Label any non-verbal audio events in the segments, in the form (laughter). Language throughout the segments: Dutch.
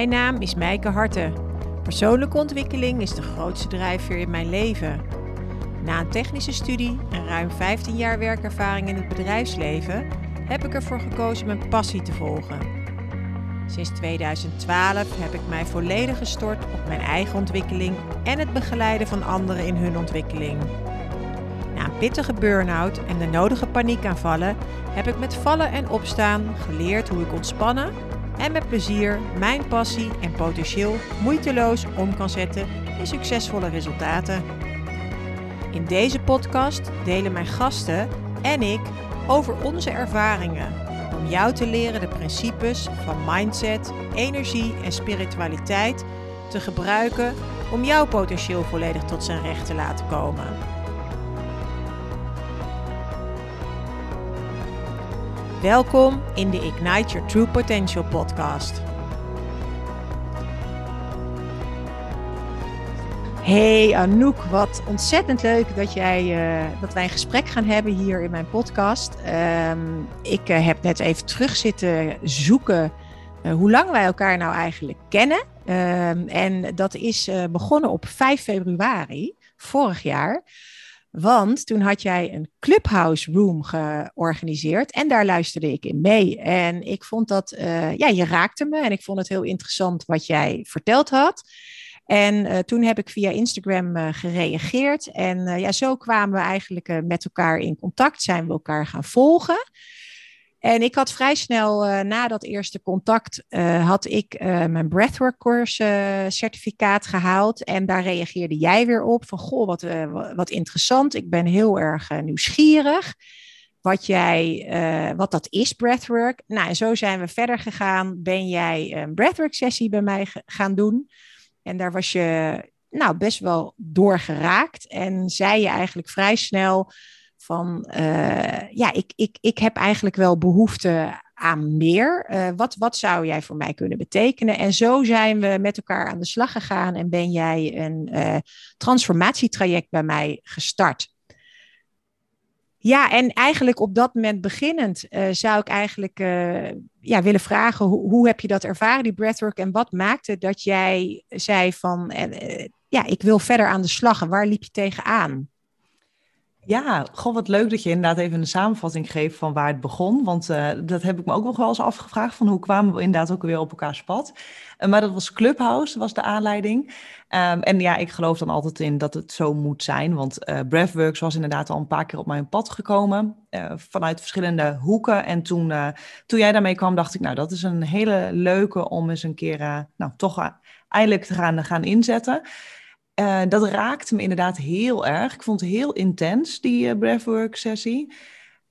Mijn naam is Mijke Harten. Persoonlijke ontwikkeling is de grootste drijfveer in mijn leven. Na een technische studie en ruim 15 jaar werkervaring in het bedrijfsleven heb ik ervoor gekozen mijn passie te volgen. Sinds 2012 heb ik mij volledig gestort op mijn eigen ontwikkeling en het begeleiden van anderen in hun ontwikkeling. Na een pittige burn-out en de nodige paniekaanvallen heb ik met vallen en opstaan geleerd hoe ik ontspannen en met plezier mijn passie en potentieel moeiteloos om kan zetten in succesvolle resultaten. In deze podcast delen mijn gasten en ik over onze ervaringen om jou te leren de principes van mindset, energie en spiritualiteit te gebruiken om jouw potentieel volledig tot zijn recht te laten komen. Welkom in de Ignite Your True Potential podcast. Hey Anouk, wat ontzettend leuk dat, jij, uh, dat wij een gesprek gaan hebben hier in mijn podcast. Um, ik uh, heb net even terug zitten zoeken uh, hoe lang wij elkaar nou eigenlijk kennen. Um, en dat is begonnen op 5 februari vorig jaar. Want toen had jij een clubhouse room georganiseerd en daar luisterde ik in mee. En ik vond dat, uh, ja, je raakte me en ik vond het heel interessant wat jij verteld had. En uh, toen heb ik via Instagram uh, gereageerd. En ja, zo kwamen we eigenlijk met elkaar in contact, zijn we elkaar gaan volgen. En ik had vrij snel uh, na dat eerste contact, uh, had ik uh, mijn breathwork course certificaat gehaald. En daar reageerde jij weer op van, goh, wat, wat interessant. Ik ben heel erg nieuwsgierig wat, jij, wat dat is, breathwork. Nou, en zo zijn we verder gegaan. Ben jij een breathwork sessie bij mij gaan doen. En daar was je nou, best wel door geraakt. En zei je eigenlijk vrij snel van uh, ja, ik, ik, ik heb eigenlijk wel behoefte aan meer. Uh, wat, wat zou jij voor mij kunnen betekenen? En zo zijn we met elkaar aan de slag gegaan en ben jij een uh, transformatietraject bij mij gestart. Ja, en eigenlijk op dat moment beginnend zou ik eigenlijk ja, willen vragen, hoe, hoe heb je dat ervaren, die breathwork, en wat maakte dat jij zei van, ja, ik wil verder aan de slag waar liep je tegenaan? Ja, gewoon wat leuk dat je inderdaad even een samenvatting geeft van waar het begon. Want uh, dat heb ik me ook nog wel eens afgevraagd, van hoe kwamen we inderdaad ook weer op elkaars pad. Uh, maar dat was Clubhouse, was de aanleiding. Um, en ja, ik geloof dan altijd in dat het zo moet zijn. Want uh, Breathworks was inderdaad al een paar keer op mijn pad gekomen. vanuit verschillende hoeken. En toen, toen jij daarmee kwam, dacht ik, nou, dat is een hele leuke om eens een keer, nou, toch eindelijk te gaan, gaan inzetten. Uh, dat raakte me inderdaad heel erg. Ik vond het heel intens, die uh, breathwork sessie.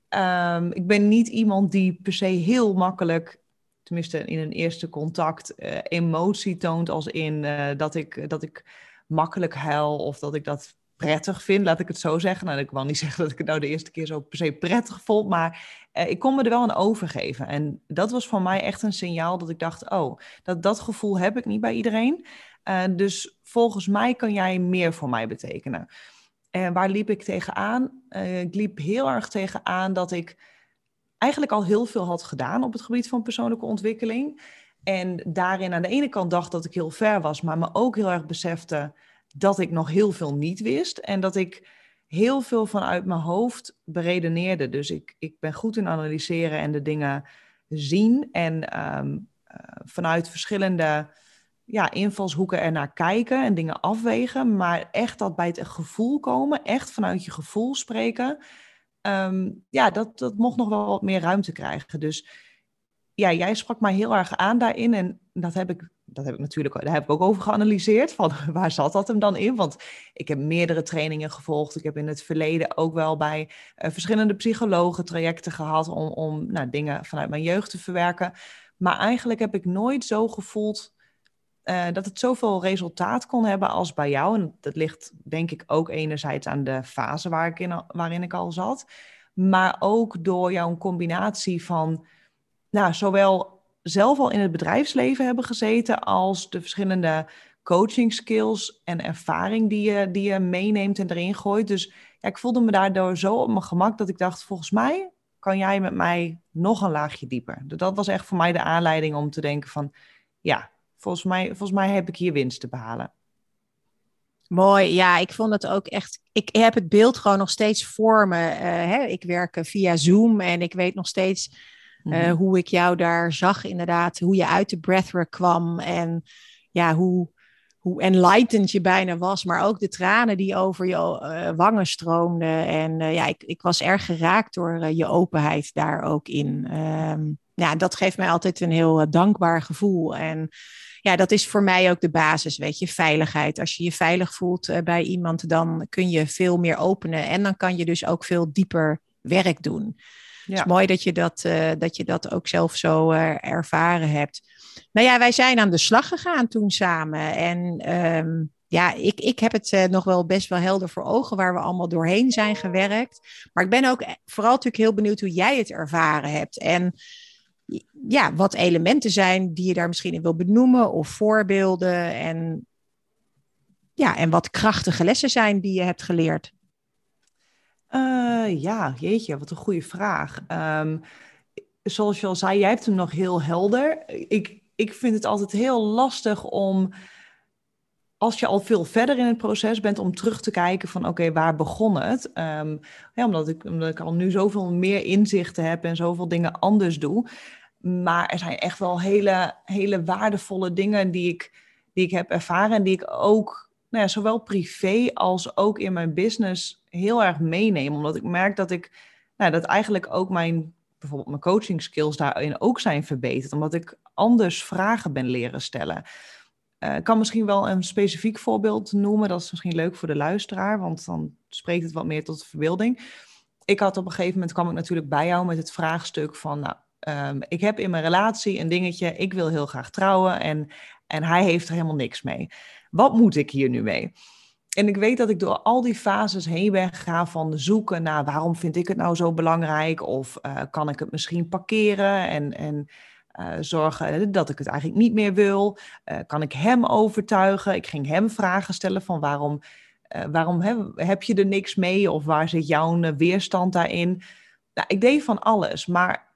Um, ik ben niet iemand die per se heel makkelijk, tenminste in een eerste contact, uh, emotie toont als in dat, ik, dat ik makkelijk huil of dat ik dat prettig vind, laat ik het zo zeggen. Nou, ik wil niet (laughs) zeggen dat ik het nou de eerste keer zo per se prettig vond, maar ik kon me er wel aan overgeven. En dat was voor mij echt een signaal dat ik dacht, oh, dat, dat gevoel heb ik niet bij iedereen. Uh, dus volgens mij kan jij meer voor mij betekenen. En waar liep ik tegenaan? Uh, ik liep heel erg tegenaan dat ik eigenlijk al heel veel had gedaan op het gebied van persoonlijke ontwikkeling. En daarin aan de ene kant dacht dat ik heel ver was, maar me ook heel erg besefte dat ik nog heel veel niet wist. En dat ik heel veel vanuit mijn hoofd beredeneerde. Dus ik, ik ben goed in analyseren en de dingen zien. En um, uh, vanuit verschillende ja, invalshoeken ernaar kijken en dingen afwegen, maar echt dat bij het gevoel komen, echt vanuit je gevoel spreken, um, ja, dat, dat mocht nog wel wat meer ruimte krijgen. Dus ja, jij sprak mij heel erg aan daarin en dat heb ik, dat heb ik natuurlijk, daar heb ik ook over geanalyseerd, van (laughs) waar zat dat hem dan in? Want ik heb meerdere trainingen gevolgd, ik heb in het verleden ook wel bij uh, verschillende psychologen trajecten gehad om, om nou, dingen vanuit mijn jeugd te verwerken. Maar eigenlijk heb ik nooit zo gevoeld uh, dat het zoveel resultaat kon hebben als bij jou. En dat ligt denk ik ook enerzijds aan de fase waarin ik al zat. Maar ook door jouw combinatie van nou, zowel zelf al in het bedrijfsleven hebben gezeten als de verschillende coaching skills en ervaring die je, die je meeneemt en erin gooit. Dus ja, ik voelde me daardoor zo op mijn gemak dat ik dacht, volgens mij kan jij met mij nog een laagje dieper. Dat was echt voor mij de aanleiding om te denken van, ja, volgens mij, volgens mij heb ik hier winst te behalen. Mooi, ja, ik vond het ook echt. Ik heb het beeld gewoon nog steeds voor me. Uh, hè? Ik werk via Zoom en ik weet nog steeds uh, mm hoe ik jou daar zag, inderdaad. Hoe je uit de breathwork kwam en ja, hoe, hoe enlightened je bijna was, maar ook de tranen die over je uh, wangen stroomden. En ja, ik, ik was erg geraakt door je openheid daar ook in. Um, ja, dat geeft mij altijd een heel dankbaar gevoel. En ja, dat is voor mij ook de basis, weet je, veiligheid. Als je je veilig voelt uh, bij iemand, dan kun je veel meer openen en dan kan je dus ook veel dieper werk doen. Ja. Het is mooi dat je dat, uh, dat je dat ook zelf zo uh, ervaren hebt. Nou ja, wij zijn aan de slag gegaan toen samen. En um, ja, ik, ik heb het uh, nog wel best wel helder voor ogen waar we allemaal doorheen zijn gewerkt. Maar ik ben ook vooral natuurlijk heel benieuwd hoe jij het ervaren hebt. En ja, wat elementen zijn die je daar misschien in wil benoemen of voorbeelden en, ja, en wat krachtige lessen zijn die je hebt geleerd? Uh, ja, jeetje, wat een goede vraag. Um, zoals je al zei, jij hebt hem nog heel helder. Ik, ik vind het altijd heel lastig om, als je al veel verder in het proces bent, om terug te kijken van oké, waar begon het? Um, ja, omdat, ik, omdat ik al nu zoveel meer inzichten heb en zoveel dingen anders doe. Maar er zijn echt wel hele, hele waardevolle dingen die ik, die ik heb ervaren en die ik ook, nou ja, zowel privé als ook in mijn business heel erg meeneem. Omdat ik merk dat ik, nou, dat eigenlijk ook mijn, bijvoorbeeld mijn coaching skills daarin ook zijn verbeterd. Omdat ik anders vragen ben leren stellen. Uh, ik kan misschien wel een specifiek voorbeeld noemen. Dat is misschien leuk voor de luisteraar, want dan spreekt het wat meer tot de verbeelding. Ik had op een gegeven moment, kwam ik natuurlijk bij jou met het vraagstuk van, nou, um, ik heb in mijn relatie een dingetje, ik wil heel graag trouwen en, en hij heeft er helemaal niks mee. Wat moet ik hier nu mee? En ik weet dat ik door al die fases heen ben gegaan van zoeken naar waarom vind ik het nou zo belangrijk of uh, kan ik het misschien parkeren en, en uh, zorgen dat ik het eigenlijk niet meer wil. Uh, kan ik hem overtuigen? Ik ging hem vragen stellen van waarom, waarom heb, heb je er niks mee of waar zit jouw weerstand daarin? Nou, ik deed van alles, maar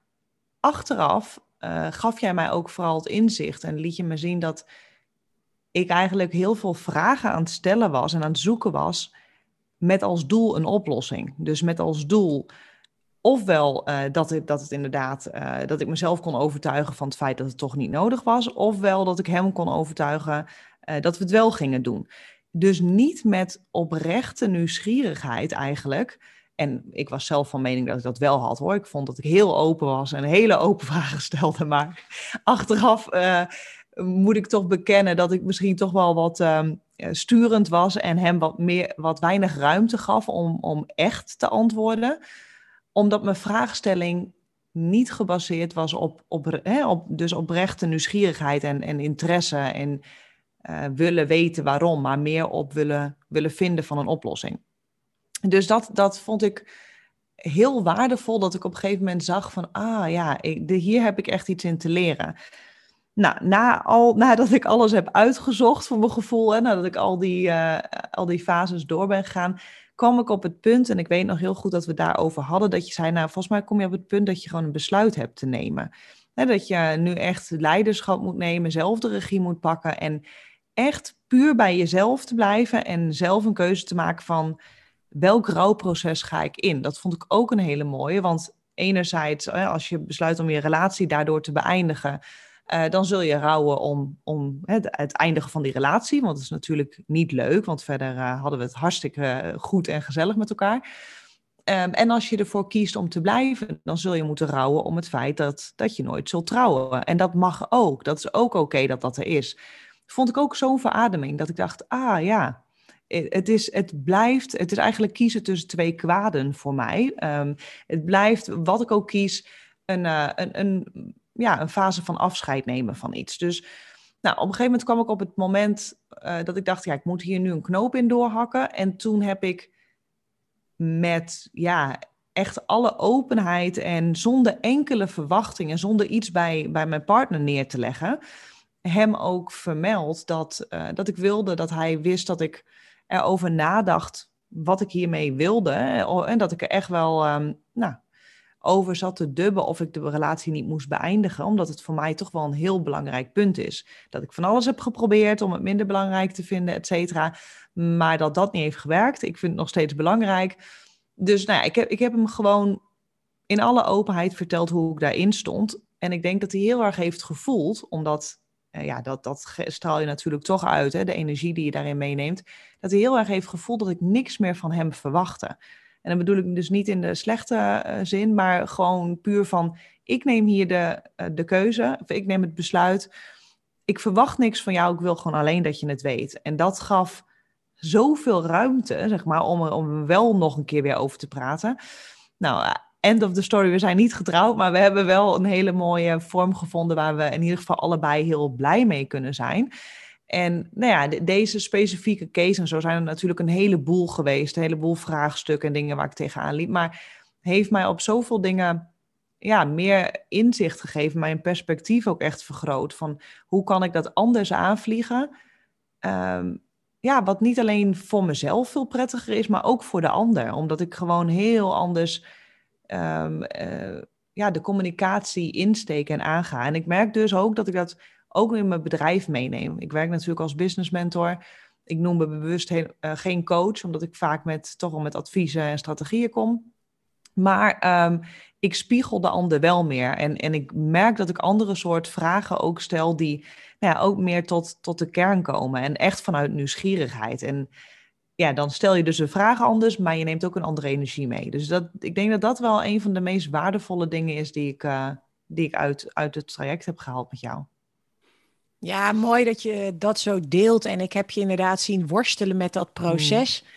achteraf uh, gaf jij mij ook vooral het inzicht en liet je me zien dat ik eigenlijk heel veel vragen aan het stellen was en aan het zoeken was met als doel een oplossing. Dus met als doel ofwel uh, dat, het, dat het inderdaad, uh, dat ik mezelf kon overtuigen van het feit dat het toch niet nodig was, ofwel dat ik hem kon overtuigen dat we het wel gingen doen. Dus niet met oprechte nieuwsgierigheid eigenlijk, en ik was zelf van mening dat ik dat wel had hoor. Ik vond dat ik heel open was en hele open (laughs) vragen stelde. Maar achteraf uh, moet ik toch bekennen dat ik misschien toch wel wat um, sturend was en hem wat, meer, wat weinig ruimte gaf om, om echt te antwoorden. Omdat mijn vraagstelling niet gebaseerd was op, op, hè, op dus oprechte nieuwsgierigheid en, en interesse en uh, willen weten waarom, maar meer op willen, willen vinden van een oplossing. Dus dat, dat vond ik heel waardevol, dat ik op een gegeven moment zag van, ah ja, de, hier heb ik echt iets in te leren. Nou, na al, nadat ik alles heb uitgezocht voor mijn gevoel, en nadat ik al die, uh, al die fases door ben gegaan, kwam ik op het punt, en ik weet nog heel goed dat we daarover hadden, dat je zei, nou, volgens mij kom je op het punt dat je gewoon een besluit hebt te nemen. dat je nu echt leiderschap moet nemen, zelf de regie moet pakken en echt puur bij jezelf te blijven en zelf een keuze te maken van, welk rouwproces ga ik in? Dat vond ik ook een hele mooie, want enerzijds, als je besluit om je relatie daardoor te beëindigen, uh, dan zul je rouwen om, om het, eindigen van die relatie, want dat is natuurlijk niet leuk, want verder uh, hadden we het hartstikke goed en gezellig met elkaar. Um, en als je ervoor kiest om te blijven, dan zul je moeten rouwen om het feit dat, dat je nooit zult trouwen. En dat mag ook. Dat is ook oké dat dat er is. Vond ik ook zo'n verademing dat ik dacht, ah ja, eh, het, is, het blijft, het is eigenlijk kiezen tussen twee kwaden voor mij. Um, het blijft, wat ik ook kies, een, uh, een, een, ja, een fase van afscheid nemen van iets. Dus nou, op een gegeven moment kwam ik op het moment uh, dat ik dacht, ja, ik moet hier nu een knoop in doorhakken. En toen heb ik met, ja, echt alle openheid en zonder enkele verwachting en zonder iets bij, bij mijn partner neer te leggen, hem ook vermeld dat, dat ik wilde dat hij wist dat ik erover nadacht wat ik hiermee wilde. En dat ik er echt wel um, nou, over zat te dubben of ik de relatie niet moest beëindigen, omdat het voor mij toch wel een heel belangrijk punt is. Dat ik van alles heb geprobeerd om het minder belangrijk te vinden, et cetera, maar dat dat niet heeft gewerkt. Ik vind het nog steeds belangrijk. Dus nou ja, ik heb, ik heb hem gewoon in alle openheid verteld hoe ik daarin stond. En ik denk dat hij heel erg heeft gevoeld, omdat uh, ja, dat, dat straal je natuurlijk toch uit, hè, de energie die je daarin meeneemt, dat hij heel erg heeft gevoeld dat ik niks meer van hem verwachtte. En dan bedoel ik dus niet in de slechte uh, zin, maar gewoon puur van, ik neem hier de, uh, de keuze, of ik neem het besluit. Ik verwacht niks van jou, ik wil gewoon alleen dat je het weet. En dat gaf zoveel ruimte, zeg maar, om er, om wel nog een keer weer over te praten. Nou, end of the story, we zijn niet getrouwd, maar we hebben wel een hele mooie vorm gevonden waar we in ieder geval allebei heel blij mee kunnen zijn. En nou ja, deze specifieke case en zo zijn er natuurlijk een heleboel geweest, een heleboel vraagstukken en dingen waar ik tegenaan liep, maar heeft mij op zoveel dingen ja, meer inzicht gegeven, mijn perspectief ook echt vergroot van hoe kan ik dat anders aanvliegen. Um, ja, wat niet alleen voor mezelf veel prettiger is, maar ook voor de ander. Omdat ik gewoon heel anders um, uh, ja, de communicatie insteek en aanga. En ik merk dus ook dat ik dat ook in mijn bedrijf meeneem. Ik werk natuurlijk als business mentor. Ik noem me bewust heel, uh, geen coach, omdat ik vaak met, toch wel met adviezen en strategieën kom. Maar um, ik spiegel de ander wel meer. En, en ik merk dat ik andere soort vragen ook stel die nou ja, ook meer tot, tot de kern komen. En echt vanuit nieuwsgierigheid. En ja, dan stel je dus een vraag anders, maar je neemt ook een andere energie mee. Dus dat, ik denk dat dat wel een van de meest waardevolle dingen is die ik, uh, die ik uit, uit het traject heb gehaald met jou. Ja, mooi dat je dat zo deelt. En ik heb je inderdaad zien worstelen met dat proces. Mm.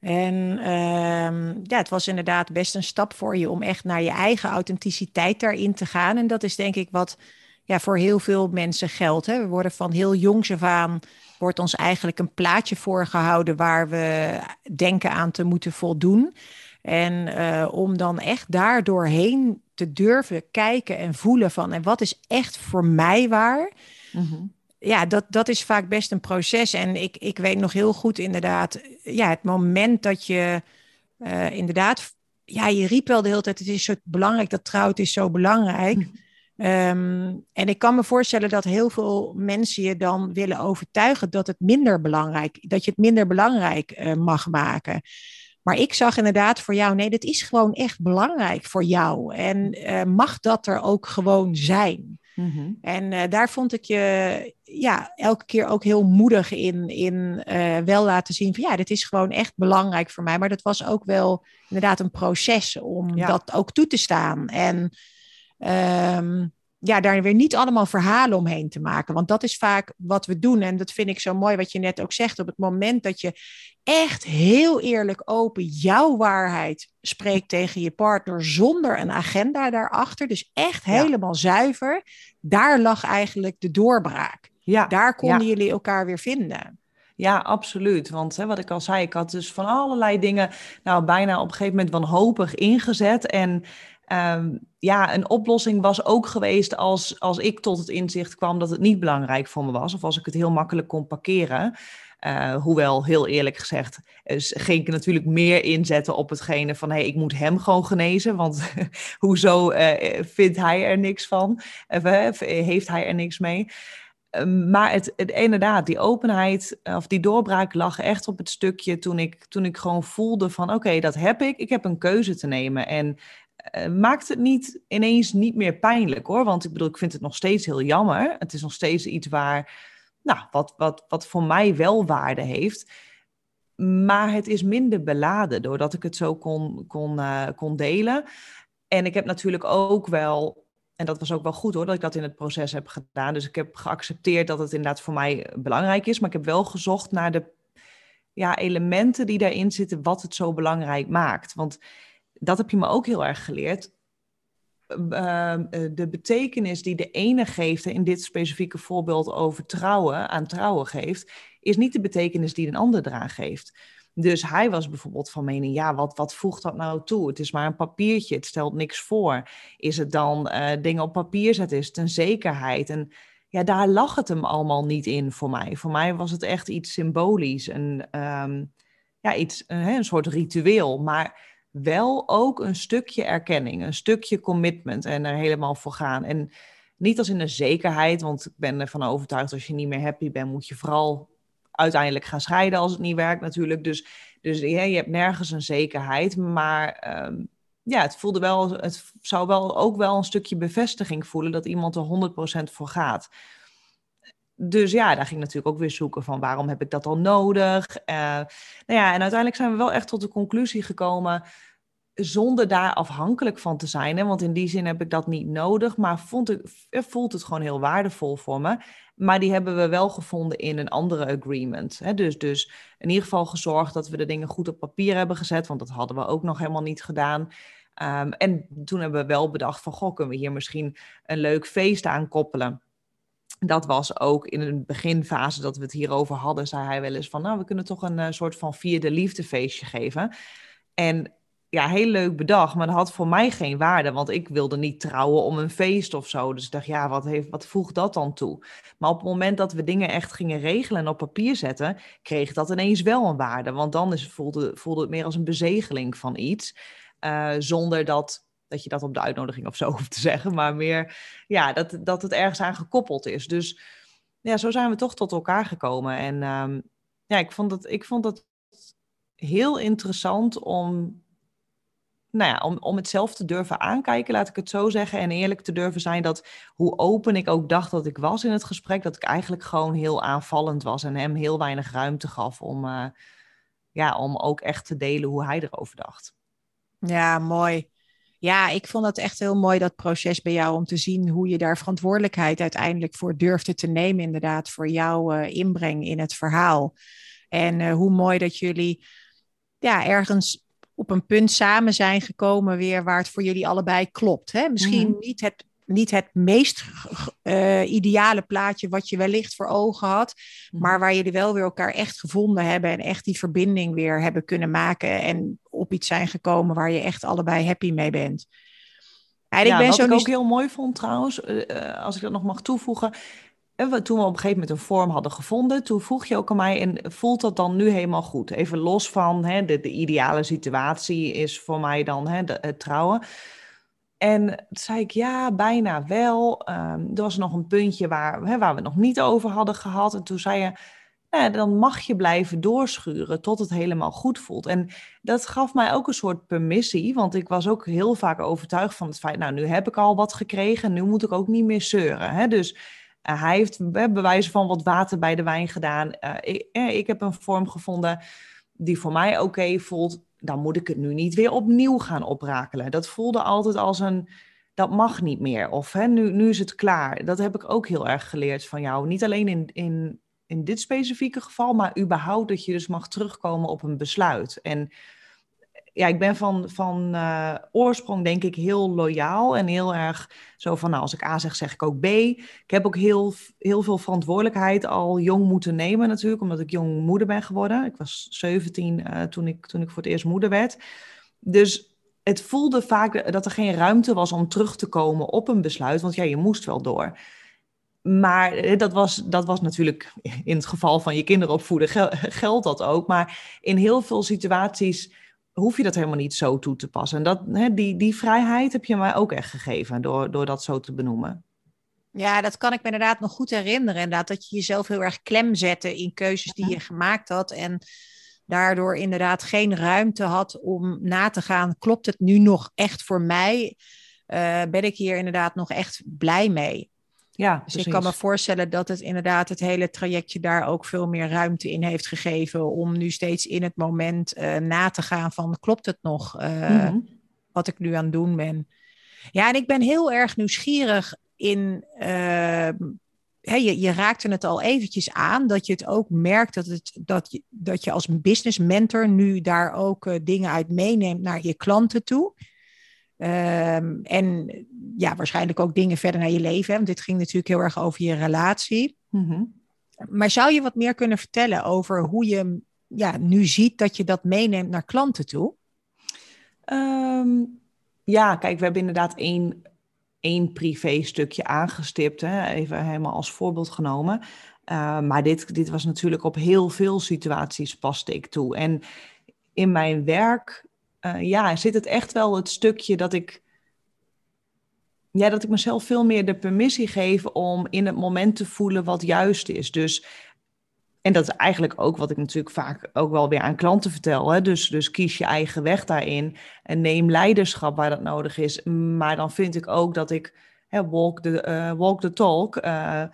En um, ja, het was inderdaad best een stap voor je om echt naar je eigen authenticiteit daarin te gaan. En dat is denk ik wat ja, voor heel veel mensen geldt. Hè. We worden van heel jongs af aan, wordt ons eigenlijk een plaatje voorgehouden waar we denken aan te moeten voldoen. En uh, om dan echt daar doorheen te durven kijken en voelen van en wat is echt voor mij waar. Mm -hmm ja, dat, dat is vaak best een proces. En ik, ik weet nog heel goed inderdaad, ja, het moment dat je uh, inderdaad, ja, je riep wel de hele tijd, het is zo belangrijk, dat trouw, het is zo belangrijk. Um, en ik kan me voorstellen dat heel veel mensen je dan willen overtuigen dat het minder belangrijk, dat je het minder belangrijk uh, mag maken. Maar ik zag inderdaad voor jou, nee, dat is gewoon echt belangrijk voor jou. En uh, mag dat er ook gewoon zijn? Mm-hmm. En uh, daar vond ik je ja, elke keer ook heel moedig in, in uh, wel laten zien van ja, dit is gewoon echt belangrijk voor mij. Maar dat was ook wel inderdaad een proces om ja. dat ook toe te staan. En um, ja, daar weer niet allemaal verhalen omheen te maken. Want dat is vaak wat we doen. En dat vind ik zo mooi wat je net ook zegt. Op het moment dat je echt heel eerlijk open jouw waarheid spreekt tegen je partner zonder een agenda daarachter. Dus echt helemaal zuiver. Daar lag eigenlijk de doorbraak. Ja. Daar konden ja. jullie elkaar weer vinden. Ja, absoluut. Want hè, wat ik al zei, ik had dus van allerlei dingen, nou bijna op een gegeven moment wanhopig ingezet. En um, ja, een oplossing was ook geweest als, als ik tot het inzicht kwam dat het niet belangrijk voor me was. Of als ik het heel makkelijk kon parkeren. Uh, hoewel, heel eerlijk gezegd, dus ging ik natuurlijk meer inzetten op hetgene van... hé, hey, ik moet hem gewoon genezen, want (laughs) hoezo uh, vindt hij er niks van? Uh, heeft hij er niks mee? Ehm, maar het, het, inderdaad, die openheid of die doorbraak lag echt op het stukje toen ik, toen ik gewoon voelde van... oké, dat heb ik, ik heb een keuze te nemen. En maakt het niet ineens niet meer pijnlijk hoor. Want ik bedoel, ik vind het nog steeds heel jammer. Het is nog steeds iets waar, nou, wat, wat, wat voor mij wel waarde heeft. Maar het is minder beladen doordat ik het zo kon, kon, uh, kon delen. En ik heb natuurlijk ook wel, en dat was ook wel goed hoor, dat ik dat in het proces heb gedaan. Dus ik heb geaccepteerd dat het inderdaad voor mij belangrijk is. Maar ik heb wel gezocht naar de ja, elementen die daarin zitten, wat het zo belangrijk maakt. Want dat heb je me ook heel erg geleerd. Uh, de betekenis die de ene geeft, in dit specifieke voorbeeld over trouwen, aan trouwen geeft, is niet de betekenis die een ander eraan geeft. Dus hij was bijvoorbeeld van mening, ja, wat, wat voegt dat nou toe? Het is maar een papiertje, het stelt niks voor. Is het dan uh, dingen op papier zetten, is het een zekerheid? En ja, daar lag het hem allemaal niet in voor mij. Voor mij was het echt iets symbolisch, een, um, ja, iets, een, een soort ritueel. Maar wel ook een stukje erkenning, een stukje commitment en er helemaal voor gaan. En niet als in een zekerheid, want ik ben ervan overtuigd als je niet meer happy bent, moet je vooral uiteindelijk gaan scheiden als het niet werkt natuurlijk. Dus, dus je hebt nergens een zekerheid, maar ehm, ja, het voelde wel, het zou wel ook wel een stukje bevestiging voelen dat iemand er 100% voor gaat. Dus ja, daar ging ik natuurlijk ook weer zoeken van waarom heb ik dat al nodig. Uh, nou ja, en uiteindelijk zijn we wel echt tot de conclusie gekomen zonder daar afhankelijk van te zijn. Hè? Want in die zin heb ik dat niet nodig, maar vond het, voelt het gewoon heel waardevol voor me. Maar die hebben we wel gevonden in een andere agreement. Hè? Dus, dus in ieder geval gezorgd dat we de dingen goed op papier hebben gezet, want dat hadden we ook nog helemaal niet gedaan. Um, en toen hebben we wel bedacht van, goh, kunnen we hier misschien een leuk feest aan koppelen? Dat was ook in een beginfase dat we het hierover hadden, zei hij wel eens van, nou, we kunnen toch een uh, soort van vierde liefdefeestje geven. En ja, heel leuk bedacht, maar dat had voor mij geen waarde, want ik wilde niet trouwen om een feest of zo. Dus ik dacht, ja, wat, heeft, wat voegt dat dan toe? Maar op het moment dat we dingen echt gingen regelen en op papier zetten, kreeg dat ineens wel een waarde. Want dan is, voelde, voelde het meer als een bezegeling van iets, uh, zonder dat, dat je dat op de uitnodiging of zo (laughs) hoeft te zeggen, maar meer ja, dat, dat het ergens aan gekoppeld is. Dus ja, zo zijn we toch tot elkaar gekomen. En um, ja, ik vond, dat, ik vond dat heel interessant om nou ja, om, om het zelf te durven aankijken, laat ik het zo zeggen. En eerlijk te durven zijn dat hoe open ik ook dacht dat ik was in het gesprek, dat ik eigenlijk gewoon heel aanvallend was en hem heel weinig ruimte gaf om, uh, ja, om ook echt te delen hoe hij erover dacht. Ja, mooi. Ja, ik vond het echt heel mooi dat proces bij jou om te zien hoe je daar verantwoordelijkheid uiteindelijk voor durfde te nemen, inderdaad, voor jouw uh, inbreng in het verhaal. En uh, hoe mooi dat jullie ja, ergens op een punt samen zijn gekomen weer waar het voor jullie allebei klopt. Hè? Misschien mhm. niet, het, niet het meest uh, ideale plaatje wat je wellicht voor ogen had, mhm. maar waar jullie wel weer elkaar echt gevonden hebben en echt die verbinding weer hebben kunnen maken en op iets zijn gekomen waar je echt allebei happy mee bent. En ik ben wat zo ik ook heel mooi vond trouwens, uh, als ik dat nog mag toevoegen, en toen we op een gegeven moment een vorm hadden gevonden, toen vroeg je ook aan mij, en voelt dat dan nu helemaal goed? Even los van hè, de, de ideale situatie is voor mij dan hè, de, het trouwen. En toen zei ik, ja, bijna wel. Um, er was nog een puntje waar, hè, waar we het nog niet over hadden gehad. En toen zei je, nou, dan mag je blijven doorschuren tot het helemaal goed voelt. En dat gaf mij ook een soort permissie, want ik was ook heel vaak overtuigd van het feit, nou, nu heb ik al wat gekregen, nu moet ik ook niet meer zeuren. Hè? Dus uh, hij heeft bewijzen van wat water bij de wijn gedaan. Uh, ik, eh, ik, heb een vorm gevonden die voor mij oké voelt. Dan moet ik het nu niet weer opnieuw gaan oprakelen. Dat voelde altijd als een, dat mag niet meer. Of hè, nu, nu is het klaar. Dat heb ik ook heel erg geleerd van jou. Niet alleen in, in, in dit specifieke geval, maar überhaupt dat je dus mag terugkomen op een besluit. En ja, ik ben van, van uh, oorsprong denk ik heel loyaal en heel erg zo van, nou, als ik A zeg, zeg ik ook B. Ik heb ook heel, heel veel verantwoordelijkheid al jong moeten nemen natuurlijk, omdat ik jong moeder ben geworden. Ik was 17 uh, toen, ik, toen ik voor het eerst moeder werd. Dus het voelde vaak dat er geen ruimte was om terug te komen op een besluit, want ja, je moest wel door. Maar eh, dat was, dat was natuurlijk in het geval van je kinderen opvoeden, geldt dat ook. Maar in heel veel situaties hoef je dat helemaal niet zo toe te passen. En dat, hè, die, die vrijheid heb je mij ook echt gegeven door, door dat zo te benoemen. Ja, dat kan ik me inderdaad nog goed herinneren. Inderdaad, dat je jezelf heel erg klem zette in keuzes die je gemaakt had. En daardoor inderdaad geen ruimte had om na te gaan. Klopt het nu nog echt voor mij? Uh, ben ik hier inderdaad nog echt blij mee? Ja, dus ik kan me voorstellen dat het inderdaad het hele trajectje daar ook veel meer ruimte in heeft gegeven om nu steeds in het moment uh, na te gaan van klopt het nog uh, wat ik nu aan het doen ben. Ja, en ik ben heel erg nieuwsgierig in, uh, je, je raakte het al eventjes aan, dat je het ook merkt dat, het, dat, je, dat je als business mentor nu daar ook dingen uit meeneemt naar je klanten toe. Um, en ja, waarschijnlijk ook dingen verder naar je leven. Hè? Want dit ging natuurlijk heel erg over je relatie. Mm-hmm. Maar zou je wat meer kunnen vertellen over hoe je ja, nu ziet dat je dat meeneemt naar klanten toe? Um, ja, kijk, we hebben inderdaad één, één privé stukje aangestipt. Hè? Even helemaal als voorbeeld genomen. Uh, maar dit, dit was natuurlijk op heel veel situaties paste ik toe. En in mijn werk uh, ja, zit het echt wel het stukje dat ik, ja, dat ik mezelf veel meer de permissie geef om in het moment te voelen wat juist is. Dus, en dat is eigenlijk ook wat ik natuurlijk vaak ook wel weer aan klanten vertel. Hè? Dus, dus kies je eigen weg daarin en neem leiderschap waar dat nodig is. Maar dan vind ik ook dat ik hè, walk, the, uh, walk the talk. Uh,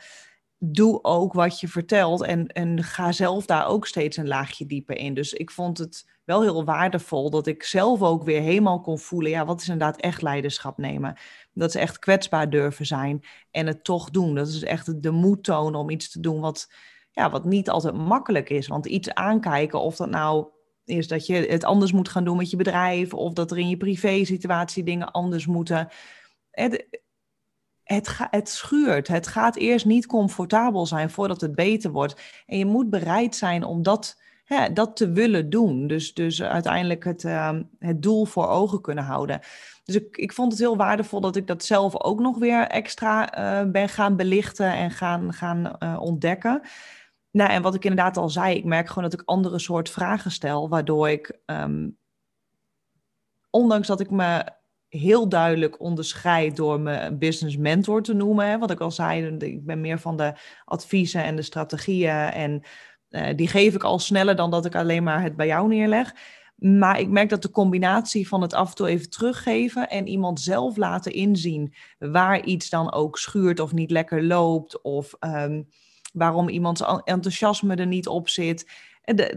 doe ook wat je vertelt en, en ga zelf daar ook steeds een laagje dieper in. Dus ik vond het wel heel waardevol dat ik zelf ook weer helemaal kon voelen, ja, wat is inderdaad echt leiderschap nemen? Dat is echt kwetsbaar durven zijn en het toch doen. Dat is echt de moed tonen om iets te doen wat, ja, wat niet altijd makkelijk is. Want iets aankijken, of dat nou is dat je het anders moet gaan doen met je bedrijf, of dat er in je privé situatie dingen anders moeten. Het, het, het schuurt. Het gaat eerst niet comfortabel zijn voordat het beter wordt. En je moet bereid zijn om dat, hè, dat te willen doen. Dus, dus uiteindelijk het, uh, het doel voor ogen kunnen houden. Dus ik, ik vond het heel waardevol dat ik dat zelf ook nog weer extra uh, ben gaan belichten en gaan, gaan uh, ontdekken. Nou, en wat ik inderdaad al zei, ik merk gewoon dat ik andere soort vragen stel, waardoor ik, um, ondanks dat ik me heel duidelijk onderscheid door me business mentor te noemen. Hè. Wat ik al zei, ik ben meer van de adviezen en de strategieën. En uh, die geef ik al sneller dan dat ik alleen maar het bij jou neerleg. Maar ik merk dat de combinatie van het af en toe even teruggeven en iemand zelf laten inzien waar iets dan ook schuurt of niet lekker loopt. Of um, waarom iemands enthousiasme er niet op zit.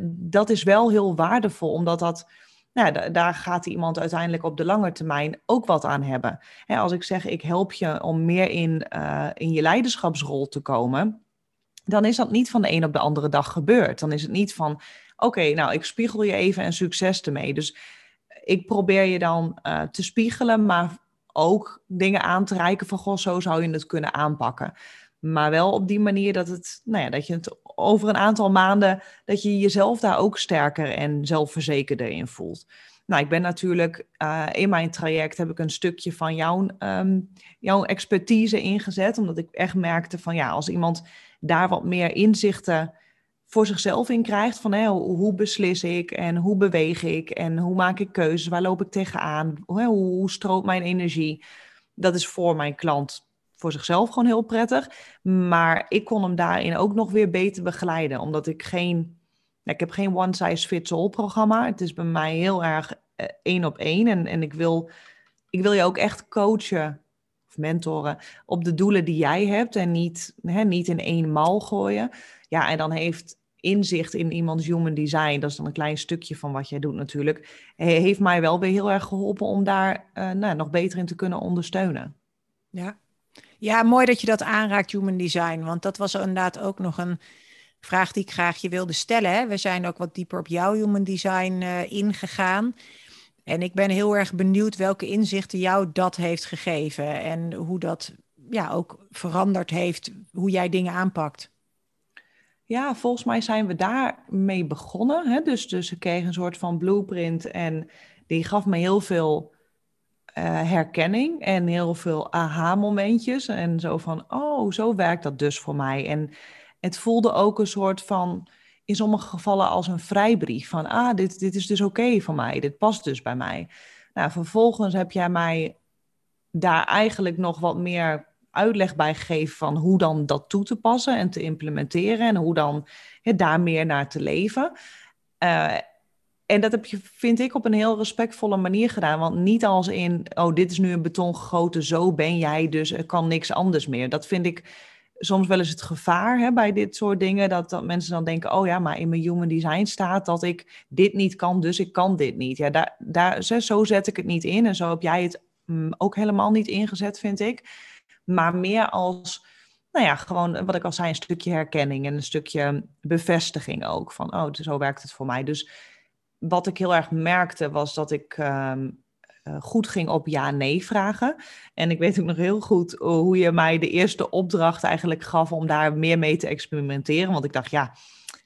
Dat is wel heel waardevol, omdat dat nou, daar gaat iemand uiteindelijk op de lange termijn ook wat aan hebben. als ik zeg, ik help je om meer in, uh, in je leiderschapsrol te komen, dan is dat niet van de een op de andere dag gebeurd. Dan is het niet van, oké, nou, ik spiegel je even en succes ermee. Dus ik probeer je dan uh, te spiegelen, maar ook dingen aan te reiken van, goh, zo zou je het kunnen aanpakken. Maar wel op die manier dat, het, nou ja, dat je het over een aantal maanden, dat je jezelf daar ook sterker en zelfverzekerder in voelt. Nou, ik ben natuurlijk uh, in mijn traject heb ik een stukje van jouw, um, jouw expertise ingezet. Omdat ik echt merkte van ja, als iemand daar wat meer inzichten voor zichzelf in krijgt. Van hè, hoe beslis ik en hoe beweeg ik en hoe maak ik keuzes, waar loop ik tegenaan, hoe, hoe stroomt mijn energie. Dat is voor mijn klant voor zichzelf gewoon heel prettig. Maar ik kon hem daarin ook nog weer beter begeleiden. Omdat ik geen. Ik heb geen one size fits all programma. Het is bij mij heel erg uh, één op één. En, en ik, wil, ik wil je ook echt coachen of mentoren op de doelen die jij hebt. En niet, hè, niet in één mal gooien. Ja, en dan heeft inzicht in iemands human design, dat is dan een klein stukje van wat jij doet natuurlijk, heeft mij wel weer heel erg geholpen om daar uh, nou, nog beter in te kunnen ondersteunen. Ja, ja, mooi dat je dat aanraakt, human design. Want dat was inderdaad ook nog een vraag die ik graag je wilde stellen. Hè. We zijn ook wat dieper op jouw human design uh, ingegaan. En ik ben heel erg benieuwd welke inzichten jou dat heeft gegeven. En hoe dat ja, ook veranderd heeft, hoe jij dingen aanpakt. Ja, volgens mij zijn we daarmee begonnen. Hè? Dus, dus ik kreeg een soort van blueprint en die gaf me heel veel uh, herkenning en heel veel aha-momentjes. En zo van, oh, zo werkt dat dus voor mij. En het voelde ook een soort van, in sommige gevallen als een vrijbrief. Van, ah, dit, dit is dus oké voor mij. Dit past dus bij mij. Nou, vervolgens heb jij mij daar eigenlijk nog wat meer uitleg bij gegeven van hoe dan dat toe te passen en te implementeren en hoe dan daar meer naar te leven. Uh, en dat heb je, vind ik, op een heel respectvolle manier gedaan. Want niet als in, oh, dit is nu een beton gegoten, zo ben jij, dus er kan niks anders meer. Dat vind ik soms wel eens het gevaar hè, bij dit soort dingen. Dat, dat mensen dan denken, oh ja, maar in mijn human design staat dat ik dit niet kan, dus ik kan dit niet. Ja, daar, daar, zo zet ik het niet in. En zo heb jij het mm, ook helemaal niet ingezet, vind ik. Maar meer als, nou ja, gewoon wat ik al zei, een stukje herkenning en een stukje bevestiging ook. Van, oh, zo werkt het voor mij. Dus wat ik heel erg merkte was dat ik ehm, eh, goed ging op ja-nee vragen. En ik weet ook nog heel goed hoe je mij de eerste opdracht eigenlijk gaf om daar meer mee te experimenteren. Want ik dacht, ja,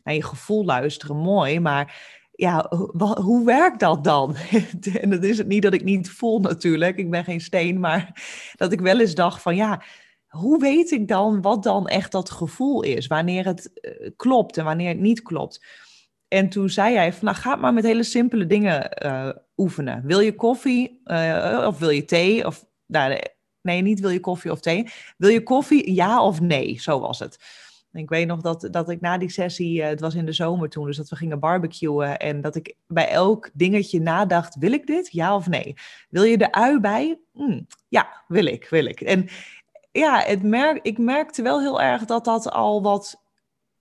je gevoel luisteren, mooi, maar ja, hoe werkt dat dan? (laughs) en dat is het niet dat ik niet voel natuurlijk, ik ben geen steen, maar dat ik wel eens dacht van ja, hoe weet ik dan wat dan echt dat gevoel is? Wanneer het eh, klopt en wanneer het niet klopt? En toen zei hij van, nou ga maar met hele simpele dingen oefenen. Wil je koffie uh, of wil je thee? Of, nou, nee, niet wil je koffie of thee. Wil je koffie, ja of nee? Zo was het. Ik weet nog dat, dat ik na die sessie, uh, het was in de zomer toen, dus dat we gingen barbecuen. En dat ik bij elk dingetje nadacht, wil ik dit? Ja of nee? Wil je de ui bij? Mm, ja, wil ik, wil ik. En ja, het merk, ik merkte wel heel erg dat dat al wat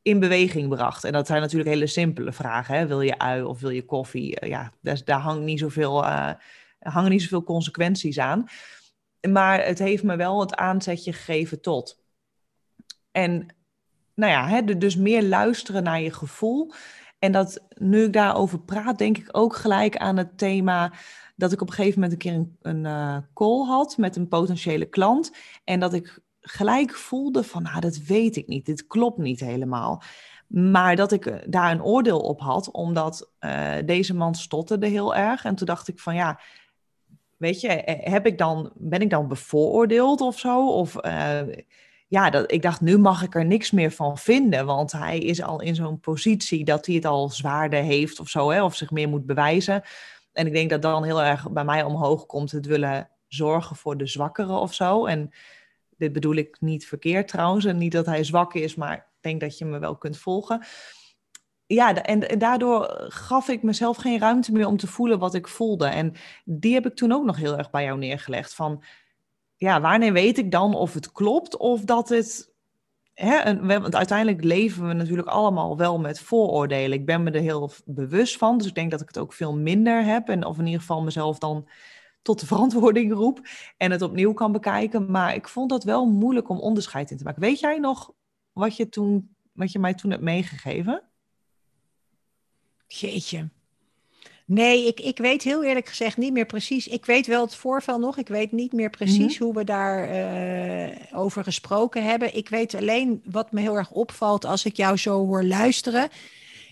in beweging bracht. En dat zijn natuurlijk hele simpele vragen. Hè? Wil je ui of wil je koffie? Uh, ja, daar, hangt niet zoveel, uh, hangen niet zoveel consequenties aan. Maar het heeft me wel het aanzetje gegeven tot. En nou ja, hè, dus meer luisteren naar je gevoel. En dat nu ik daarover praat, denk ik ook gelijk aan het thema dat ik op een gegeven moment een keer een, uh, call had met een potentiële klant. En dat ik gelijk voelde van, nou, dat weet ik niet, dit klopt niet helemaal. Maar dat ik eh, daar een oordeel op had, omdat uh, deze man stotterde heel erg. En toen dacht ik van, ja, weet je, heb ik dan, ben ik dan bevooroordeeld of zo? Of ja, dat, ik dacht, nu mag ik er niks meer van vinden. Want hij is al in zo'n positie dat hij het al zwaarder heeft of zo, hè, of zich meer moet bewijzen. En ik denk dat dan heel erg bij mij omhoog komt het willen zorgen voor de zwakkeren of zo. En dit bedoel ik niet verkeerd trouwens. En niet dat hij zwak is, maar ik denk dat je me wel kunt volgen. Ja, en, daardoor gaf ik mezelf geen ruimte meer om te voelen wat ik voelde. En die heb ik toen ook nog heel erg bij jou neergelegd. Van ja, wanneer weet ik dan of het klopt of dat het. Hè, want uiteindelijk leven we natuurlijk allemaal wel met vooroordelen. Ik ben me er heel bewust van, dus ik denk dat ik het ook veel minder heb. En of in ieder geval mezelf dan tot de verantwoording roep en het opnieuw kan bekijken. Maar ik vond dat wel moeilijk om onderscheid in te maken. Weet jij nog wat je, toen, wat je mij toen hebt meegegeven? Jeetje. Nee, ik, ik weet heel eerlijk gezegd niet meer precies. Ik weet wel het voorval nog. Ik weet niet meer precies mhm. hoe we daar uh, over gesproken hebben. Ik weet alleen wat me heel erg opvalt als ik jou zo hoor luisteren.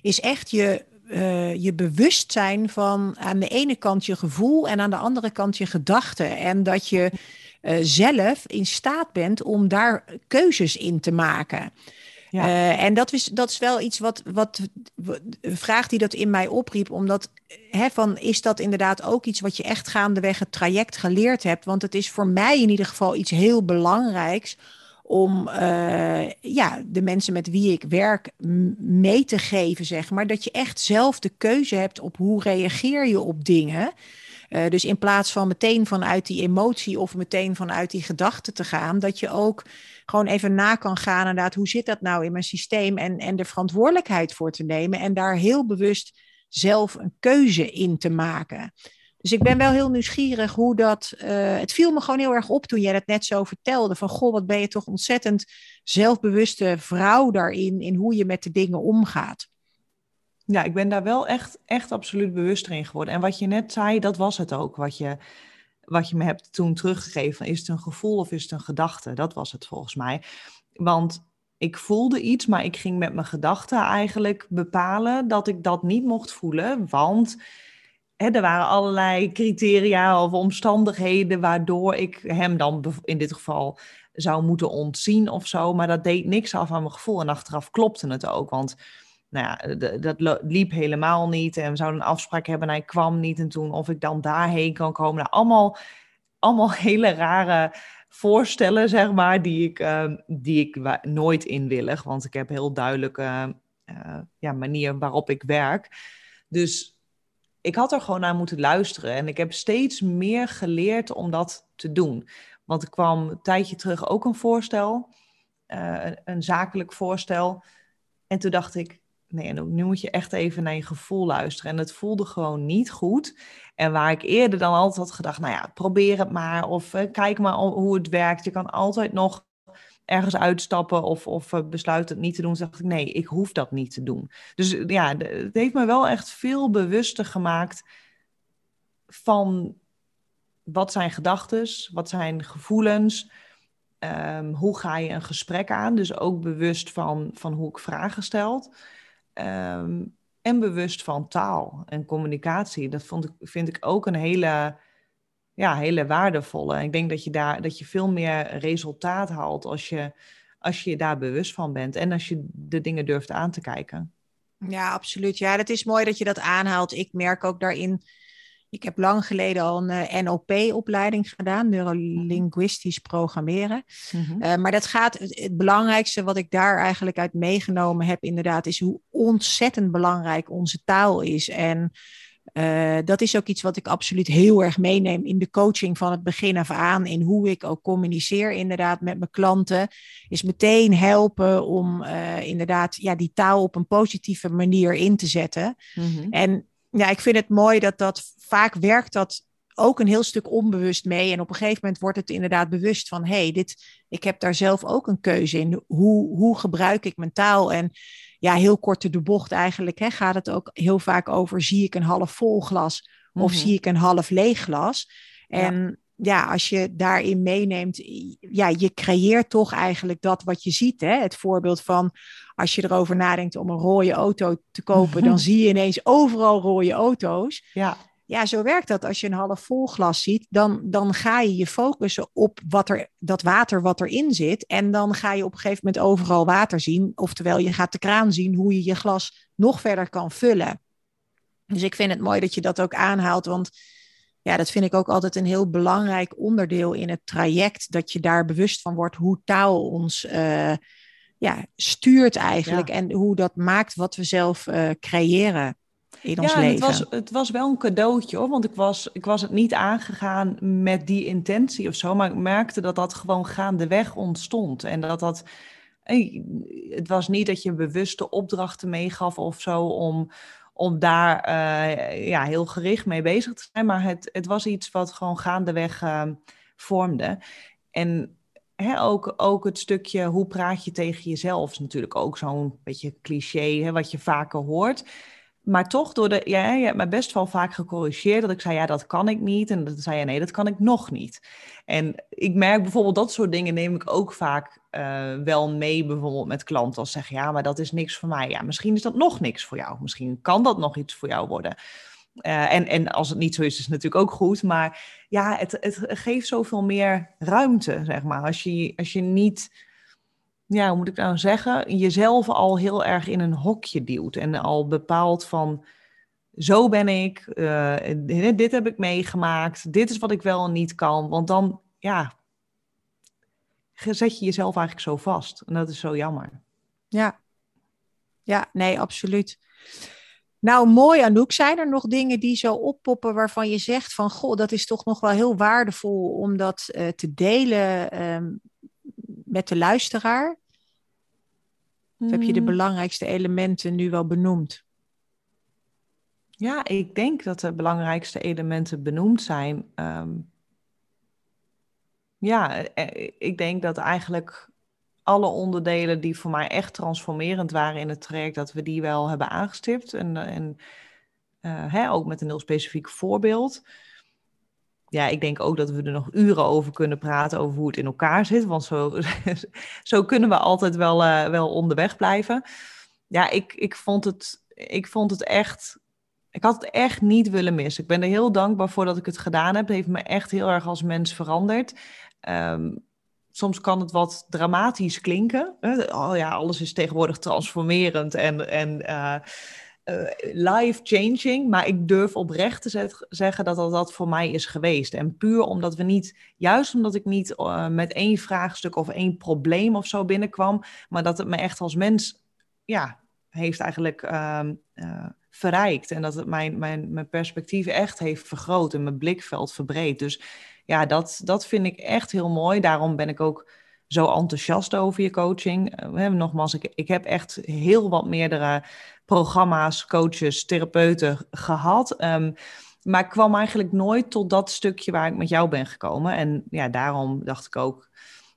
Is echt je, uh, je bewustzijn van aan de ene kant je gevoel en aan de andere kant je gedachten. En dat je uh, zelf in staat bent om daar keuzes in te maken. Ja. Uh, en dat is, dat is wel iets wat, wat, een vraag die dat in mij opriep, omdat hè, van, is dat inderdaad ook iets wat je echt gaandeweg het traject geleerd hebt? Want het is voor mij in ieder geval iets heel belangrijks om uh, ja, de mensen met wie ik werk mee te geven, zeg maar, dat je echt zelf de keuze hebt op hoe reageer je op dingen. Uh, dus in plaats van meteen vanuit die emotie of meteen vanuit die gedachte te gaan, dat je ook gewoon even na kan gaan, inderdaad, hoe zit dat nou in mijn systeem en, en de verantwoordelijkheid voor te nemen en daar heel bewust zelf een keuze in te maken. Dus ik ben wel heel nieuwsgierig hoe dat. Uh, het viel me gewoon heel erg op toen jij dat net zo vertelde. Van goh, wat ben je toch ontzettend zelfbewuste vrouw daarin. In hoe je met de dingen omgaat. Ja, ik ben daar wel echt, echt absoluut bewust in geworden. En wat je net zei, dat was het ook. Wat je, wat je me hebt toen teruggegeven. Is het een gevoel of is het een gedachte? Dat was het volgens mij. Want ik voelde iets, maar ik ging met mijn gedachten eigenlijk bepalen dat ik dat niet mocht voelen. Want er waren allerlei criteria of omstandigheden waardoor ik hem dan in dit geval zou moeten ontzien of zo. Maar dat deed niks af aan mijn gevoel. En achteraf klopte het ook. Want nou ja, dat liep helemaal niet. En we zouden een afspraak hebben en hij kwam niet. En toen of ik dan daarheen kan komen. Nou, allemaal, allemaal (laughs) hele rare voorstellen, zeg maar, die ik, uh, die ik nooit inwillig. Want ik heb heel duidelijke uh, ja, manier waarop ik werk. Dus ik had er gewoon naar moeten luisteren. En ik heb steeds meer geleerd om dat te doen. Want er kwam een tijdje terug ook een voorstel, uh, een, zakelijk voorstel. En toen dacht ik, nee, nu moet je echt even naar je gevoel luisteren. En het voelde gewoon niet goed. En waar ik eerder dan altijd had gedacht, nou ja, probeer het maar. Of uh, kijk maar hoe het werkt. Je kan altijd nog ergens uitstappen of, of uh, besluiten het niet te doen. Dacht ik, nee, ik hoef dat niet te doen. Dus uh, ja, het heeft me wel echt veel bewuster gemaakt van wat zijn gedachten, wat zijn gevoelens... Um, hoe ga je een gesprek aan? Dus ook bewust van, van hoe ik vragen stel. Ehm, en bewust van taal en communicatie. Dat vond ik, vind ik ook een hele, ja, hele waardevolle. Ik denk dat je daar dat je veel meer resultaat haalt als je, als je daar bewust van bent en als je de dingen durft aan te kijken. Ja, absoluut. Ja, dat is mooi dat je dat aanhaalt. Ik merk ook daarin Ik heb lang geleden al een uh, NLP-opleiding gedaan, neurolinguistisch programmeren. Mhm. Uh, maar dat gaat, het, belangrijkste wat ik daar eigenlijk uit meegenomen heb, inderdaad, is hoe ontzettend belangrijk onze taal is. En uh, dat is ook iets wat ik absoluut heel erg meeneem in de coaching van het begin af aan. In hoe ik ook communiceer inderdaad met mijn klanten. Is meteen helpen om uh, inderdaad ja, die taal op een positieve manier in te zetten. Mm-hmm. En ja, ik vind het mooi dat dat vaak werkt dat ook een heel stuk onbewust mee. En op een gegeven moment wordt het inderdaad bewust van... hé, hey, dit, ik heb daar zelf ook een keuze in. Hoe, hoe gebruik ik mijn taal? En ja, heel kort de bocht eigenlijk hè, gaat het ook heel vaak over... zie ik een half vol glas of mhm. zie ik een half leeg glas? En ja. als je daarin meeneemt... ja, je creëert toch eigenlijk dat wat je ziet. Hè? Het voorbeeld van als je erover nadenkt om een rode auto te kopen... dan zie je ineens overal rode auto's. Ja. Ja, zo werkt dat. Als je een half vol glas ziet, dan, dan ga je je focussen op wat er, dat water wat erin zit. En dan ga je op een gegeven moment overal water zien. Oftewel, je gaat de kraan zien hoe je je glas nog verder kan vullen. Dus ik vind het mooi dat je dat ook aanhaalt, want ja, dat vind ik ook altijd een heel belangrijk onderdeel in het traject. Dat je daar bewust van wordt hoe taal ons uh, ja, stuurt eigenlijk. En hoe dat maakt wat we zelf uh, creëren in ons ja, leven. Het was, het was wel een cadeautje hoor, want ik was, ik was het niet aangegaan met die intentie of zo, maar ik merkte dat dat gewoon gaandeweg ontstond. En dat dat, het was niet dat je bewuste opdrachten meegaf of zo om, om daar uh, ja, heel gericht mee bezig te zijn, maar het, het was iets wat gewoon gaandeweg uh, vormde. En He, ook, ook het stukje hoe praat je tegen jezelf is natuurlijk ook zo'n beetje cliché, hè, wat je vaker hoort maar toch, door de, ja, je hebt me best wel vaak gecorrigeerd dat ik zei, ja, dat kan ik niet. En dan zei je, nee, dat kan ik nog niet. En ik merk bijvoorbeeld dat soort dingen neem ik ook vaak uh, wel mee, bijvoorbeeld met klanten. Als ze zeggen, ja, maar dat is niks voor mij. Ja, misschien is dat nog niks voor jou. Misschien kan dat nog iets voor jou worden. Uh, en, en als het niet zo is, is het natuurlijk ook goed. Maar ja, het, het geeft zoveel meer ruimte, zeg maar. Als je, als je niet ja, hoe moet ik nou zeggen, jezelf al heel erg in een hokje duwt en al bepaalt van zo ben ik, uh, dit heb ik meegemaakt, dit is wat ik wel en niet kan. Want dan, ja, zet je jezelf eigenlijk zo vast. En dat is zo jammer. Ja, ja nee, absoluut. Nou, mooi Anouk. Zijn er nog dingen die zo oppoppen waarvan je zegt van... goh, dat is toch nog wel heel waardevol om dat uh, te delen um, met de luisteraar? Of heb je de mm. belangrijkste elementen nu wel benoemd? Ja, ik denk dat de belangrijkste elementen benoemd zijn. Um, ja, eh, ik denk dat eigenlijk alle onderdelen die voor mij echt transformerend waren in het traject, dat we die wel hebben aangestipt. En, en uh, hè, ook met een heel specifiek voorbeeld ja, ik denk ook dat we er nog uren over kunnen praten over hoe het in elkaar zit. Want zo, (laughs) zo kunnen we altijd wel, uh, wel onderweg blijven. Ja, ik, ik, vond het, ik vond het echt. Ik had het echt niet willen missen. Ik ben er heel dankbaar voor dat ik het gedaan heb. Het heeft me echt heel erg als mens veranderd. Um, soms kan het wat dramatisch klinken. Oh ja, alles is tegenwoordig transformerend en. en uh, life-changing, maar ik durf oprecht te zeggen dat, dat dat voor mij is geweest. En puur omdat we niet, juist omdat ik niet uh, met één vraagstuk of één probleem of zo binnenkwam, maar dat het me echt als mens, ja, heeft eigenlijk uh, verrijkt. En dat het mijn, mijn, mijn perspectief echt heeft vergroot en mijn blikveld verbreed. Dus ja, dat, dat vind ik echt heel mooi. Daarom ben ik ook zo enthousiast over je coaching. Uh, nogmaals, ik, ik heb echt heel wat meerdere programma's, coaches, therapeuten gehad. Um, maar ik kwam eigenlijk nooit tot dat stukje waar ik met jou ben gekomen. En ja, daarom dacht ik ook,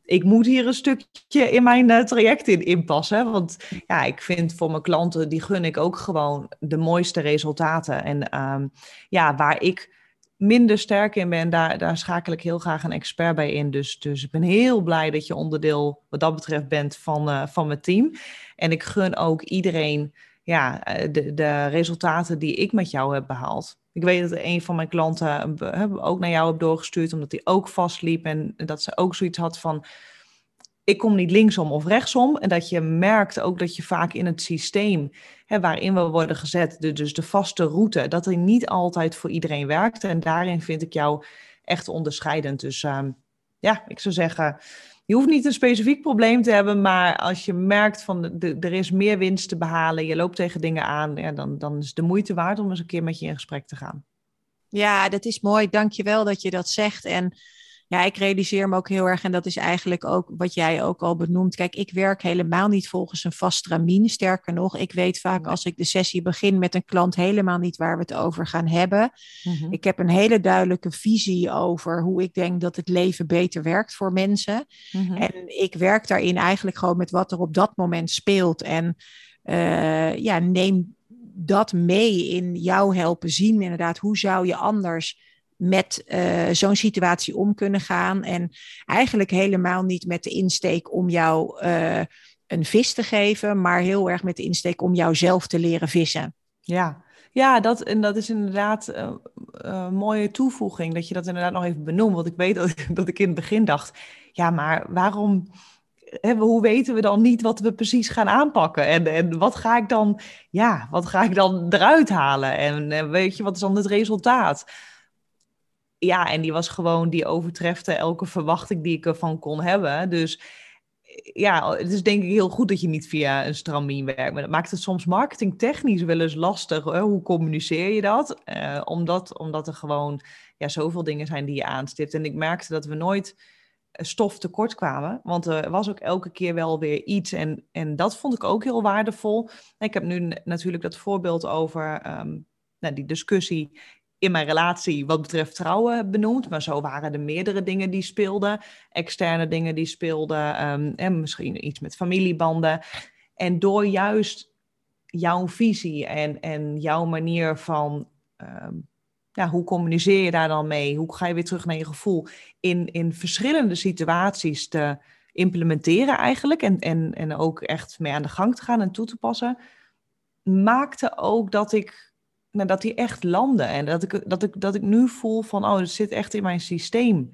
ik moet hier een stukje in mijn uh, traject in inpassen. Want ja, ik vind voor mijn klanten, die gun ik ook gewoon de mooiste resultaten. En um, ja, waar ik minder sterk in ben, daar, daar schakel ik heel graag een expert bij in. Dus, dus ik ben heel blij dat je onderdeel wat dat betreft bent van, uh, van mijn team. En ik gun ook iedereen ja, eh, de, de resultaten die ik met jou heb behaald. Ik weet dat een van mijn klanten ook naar jou heb doorgestuurd, omdat hij ook vastliep en dat ze ook zoiets had van, ik kom niet linksom of rechtsom. En dat je merkt ook dat je vaak in het systeem hè, waarin we worden gezet, dus de vaste route, dat die niet altijd voor iedereen werkt. En daarin vind ik jou echt onderscheidend. Dus ehm, ja, ik zou zeggen, je hoeft niet een specifiek probleem te hebben, maar als je merkt van de, er is meer winst te behalen, je loopt tegen dingen aan, dan, dan is de moeite waard om eens een keer met je in gesprek te gaan. Ja, dat is mooi. Dank je wel dat je dat zegt. En ja, ik realiseer me ook heel erg, en dat is eigenlijk ook wat jij ook al benoemt. Kijk, ik werk helemaal niet volgens een vast tramien. Sterker nog, ik weet vaak als ik de sessie begin met een klant helemaal niet waar we het over gaan hebben. Mhm. Ik heb een hele duidelijke visie over hoe ik denk dat het leven beter werkt voor mensen. Mhm. En ik werk daarin eigenlijk gewoon met wat er op dat moment speelt. En uh, ja, neem dat mee in jou helpen zien, inderdaad. Hoe zou je anders met uh, zo'n situatie om kunnen gaan. En eigenlijk helemaal niet met de insteek om jou uh, een vis te geven, maar heel erg met de insteek om jou zelf te leren vissen. Ja, ja dat, en dat is inderdaad uh, een mooie toevoeging dat je dat inderdaad nog even benoemt. Want ik weet dat, (laughs) dat ik in het begin dacht, ja, maar waarom hoe weten we dan niet wat we precies gaan aanpakken? En, en wat ga ik dan, ja, wat ga ik dan eruit halen? En, en weet je, wat is dan het resultaat? Ja, en die was gewoon, die overtrefte elke verwachting die ik ervan kon hebben. Dus ja, het is denk ik heel goed dat je niet via een stramien werkt. Maar dat maakt het soms marketingtechnisch wel eens lastig. Hè? Hoe communiceer je dat? Uh, omdat, omdat er gewoon ja, zoveel dingen zijn die je aanstipt. En ik merkte dat we nooit stof tekort kwamen. Want er was ook elke keer wel weer iets. En, en dat vond ik ook heel waardevol. Ik heb nu natuurlijk dat voorbeeld over um, nou, die discussie in mijn relatie wat betreft trouwen benoemd. Maar zo waren er meerdere dingen die speelden. Externe dingen die speelden. Ehm, en misschien iets met familiebanden. En door juist jouw visie en, en jouw manier van... Ehm, ja, hoe communiceer je daar dan mee? Hoe ga je weer terug naar je gevoel? In, in verschillende situaties te implementeren eigenlijk. En, en, en ook echt mee aan de gang te gaan en toe te passen. Maakte ook dat ik nou, dat die echt landen. En dat ik, dat, ik, dat ik nu voel van, oh, het zit echt in mijn systeem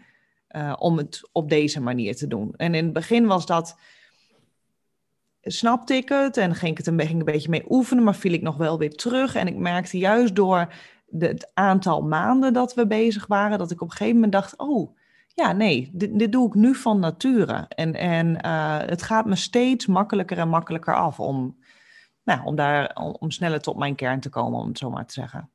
uh, om het op deze manier te doen. En in het begin was dat, snapte ik het en ging ik het een, beetje mee oefenen, maar viel ik nog wel weer terug. En ik merkte juist door de, het aantal maanden dat we bezig waren, dat ik op een gegeven moment dacht, oh, ja, nee, dit, doe ik nu van nature. En, en uh, het gaat me steeds makkelijker en makkelijker af om nou, om, daar, om sneller tot mijn kern te komen, om het zo maar te zeggen.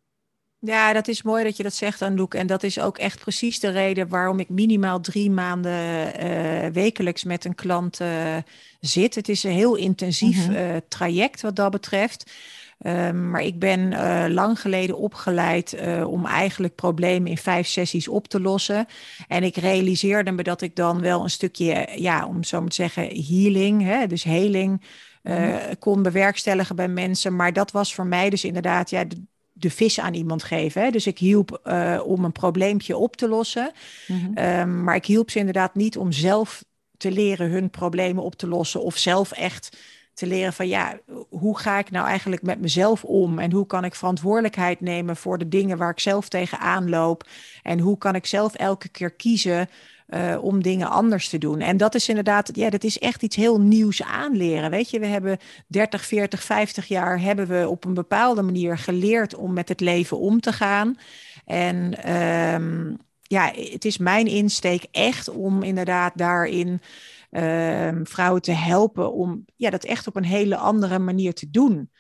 Ja, dat is mooi dat je dat zegt, Anouk. En dat is ook echt precies de reden waarom ik minimaal drie maanden uh, wekelijks met een klant uh, zit. Het is een heel intensief uh, traject wat dat betreft. Um, maar ik ben lang geleden opgeleid om eigenlijk problemen in vijf sessies op te lossen. En ik realiseerde me dat ik dan wel een stukje, ja, om zo maar te zeggen, healing, hè, dus heling uh, kon bewerkstelligen bij mensen. Maar dat was voor mij dus inderdaad ja, de, de vis aan iemand geven. Hè? Dus ik hielp uh, om een probleempje op te lossen. Mm um, maar ik hielp ze inderdaad niet om zelf te leren hun problemen op te lossen. Of zelf echt te leren van ja, hoe ga ik nou eigenlijk met mezelf om? En hoe kan ik verantwoordelijkheid nemen voor de dingen waar ik zelf tegenaan loop? En hoe kan ik zelf elke keer kiezen uh, om dingen anders te doen. En dat is inderdaad, ja, dat is echt iets heel nieuws aanleren. Weet je, we hebben 30, 40, 50 jaar hebben we op een bepaalde manier geleerd om met het leven om te gaan. En um, ja, het is mijn insteek echt om inderdaad daarin um, vrouwen te helpen om ja, dat echt op een hele andere manier te doen.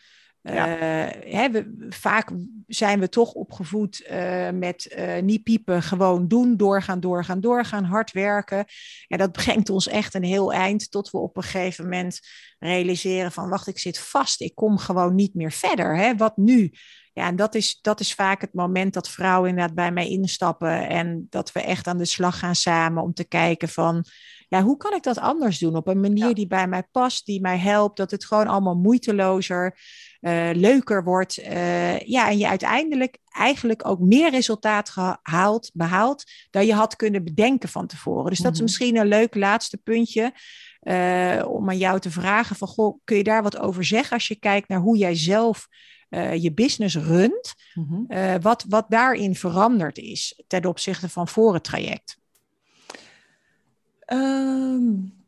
Ja. Uh, hè, we, vaak zijn we toch opgevoed uh, met uh, niet piepen, gewoon doen, doorgaan, doorgaan, doorgaan, hard werken. En dat brengt ons echt een heel eind tot we op een gegeven moment realiseren van wacht, ik zit vast, ik kom gewoon niet meer verder. Hè? Wat nu? Ja, en dat is, dat is vaak het moment dat vrouwen inderdaad bij mij instappen en dat we echt aan de slag gaan samen om te kijken van ja, hoe kan ik dat anders doen? Op een manier die bij mij past, die mij helpt, dat het gewoon allemaal moeitelozer uh, leuker wordt. Uh, ja, en je uiteindelijk eigenlijk ook meer resultaat gehaald, behaalt dan je had kunnen bedenken van tevoren. Dus dat is mhm. misschien een leuk laatste puntje. Uh, om aan jou te vragen van, goh, kun je daar wat over zeggen als je kijkt naar hoe jij zelf je business runt, mm wat, wat daarin veranderd is ten opzichte van voor het traject? Um,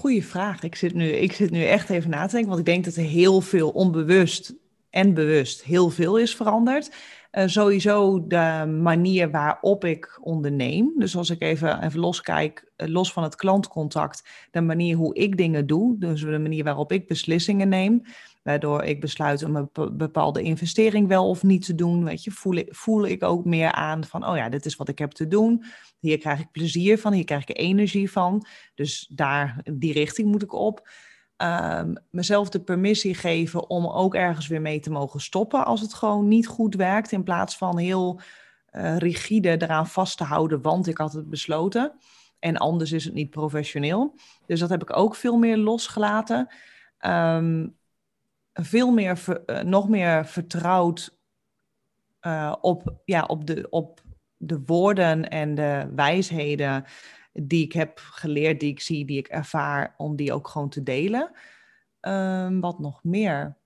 Goeie vraag. Ik zit, nu, ik zit nu echt even na te denken, want ik denk dat er heel veel onbewust en bewust heel veel is veranderd. Uh, sowieso de manier waarop ik onderneem. Dus als ik even, even loskijk, uh, los van het klantcontact, de manier hoe ik dingen doe, dus de manier waarop ik beslissingen neem, waardoor ik besluit om een bepaalde investering wel of niet te doen, weet je, voel voel ik ook meer aan van, oh ja, dit is wat ik heb te doen, hier krijg ik plezier van, hier krijg ik energie van, dus daar, die richting moet ik op. Um, mezelf de permissie geven om ook ergens weer mee te mogen stoppen als het gewoon niet goed werkt, in plaats van heel uh, rigide eraan vast te houden, want ik had het besloten. En anders is het niet professioneel. Dus dat heb ik ook veel meer losgelaten. Um, veel meer, uh, nog meer vertrouwd uh, op, ja, op, de, op de woorden en de wijsheden die ik heb geleerd, die ik zie, die ik ervaar, om die ook gewoon te delen. Um, wat nog meer?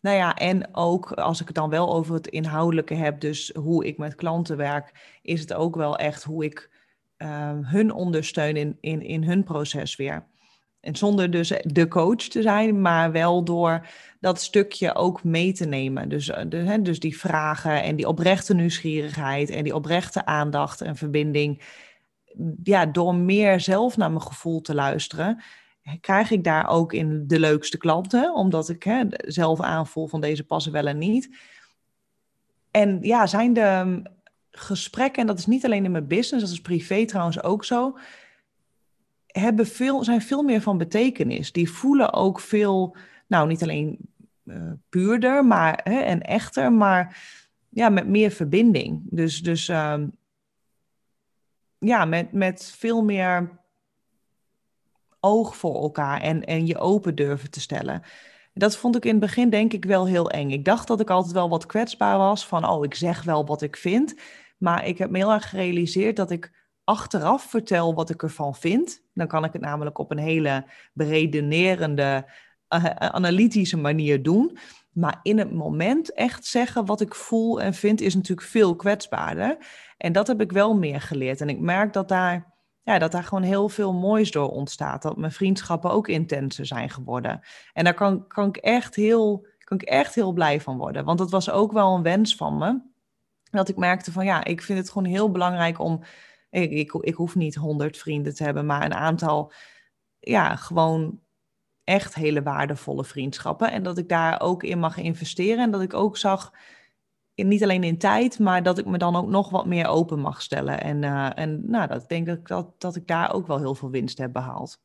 Nou ja, en ook als ik het dan wel over het inhoudelijke heb, dus hoe ik met klanten werk, is het ook wel echt hoe ik um, hun ondersteun in, in, in hun proces weer. En zonder dus de coach te zijn, maar wel door dat stukje ook mee te nemen. Dus, eh, de, dus die vragen en die oprechte nieuwsgierigheid en die oprechte aandacht en verbinding. Ja, door meer zelf naar mijn gevoel te luisteren, krijg ik daar ook in de leukste klanten, omdat ik hè, zelf aanvoel van deze passen wel en niet. En ja, zijn de mm, gesprekken, en dat is niet alleen in mijn business, dat is privé trouwens ook zo, hebben veel, zijn veel meer van betekenis. Die voelen ook veel, nou niet alleen uh, puurder maar, hè, en echter, maar ja, met meer verbinding. Dus, dus um, ja, met, met veel meer oog voor elkaar en, en je open durven te stellen. Dat vond ik in het begin denk ik wel heel eng. Ik dacht dat ik altijd wel wat kwetsbaar was van, oh, ik zeg wel wat ik vind. Maar ik heb me heel erg gerealiseerd dat ik achteraf vertel wat ik ervan vind. Dan kan ik het namelijk op een hele beredenerende, uh, analytische manier doen. Maar in het moment echt zeggen wat ik voel en vind is natuurlijk veel kwetsbaarder. En dat heb ik wel meer geleerd. En ik merk dat daar, ja, dat daar gewoon heel veel moois door ontstaat. Dat mijn vriendschappen ook intenser zijn geworden. En daar kan, kan, ik echt heel, kan ik echt heel blij van worden. Want dat was ook wel een wens van me. Dat ik merkte van ja, ik vind het gewoon heel belangrijk om ik, ik, ik hoef niet honderd vrienden te hebben, maar een aantal, ja, gewoon echt hele waardevolle vriendschappen. En dat ik daar ook in mag investeren. En dat ik ook zag, in, niet alleen in tijd, maar dat ik me dan ook nog wat meer open mag stellen. En, uh, en nou, dat, ik denk dat, dat, dat ik daar ook wel heel veel winst heb behaald.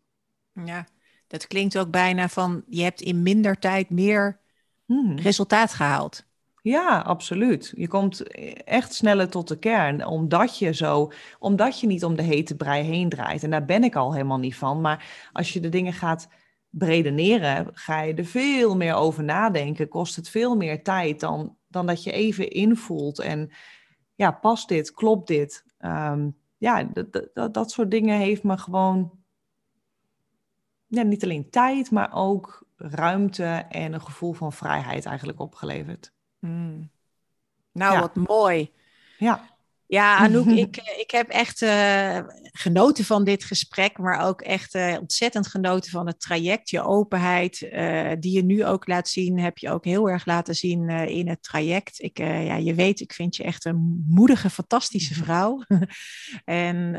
Ja, dat klinkt ook bijna van je hebt in minder tijd meer hmm. resultaat gehaald. Ja, absoluut. Je komt echt sneller tot de kern, omdat je zo, omdat je niet om de hete brei heen draait. En daar ben ik al helemaal niet van. Maar als je de dingen gaat bredeneren, ga je er veel meer over nadenken. Kost het veel meer tijd dan, dan dat je even invoelt. En ja, past dit? Klopt dit? Um, ja, dat, dat, dat soort dingen heeft me gewoon niet alleen tijd, maar ook ruimte en een gevoel van vrijheid eigenlijk opgeleverd. Hmm. Nou, wat mooi. Ja. Ja, (laughs) Anouk, ik, eh, ik heb echt uh, genoten van dit gesprek, maar ook echt uh, ontzettend genoten van het traject. Je openheid, uh, die je nu ook laat zien, heb je ook heel erg laten zien in het traject. Ik, ja, je weet, ik vind je echt een moedige, fantastische vrouw. (laughs) en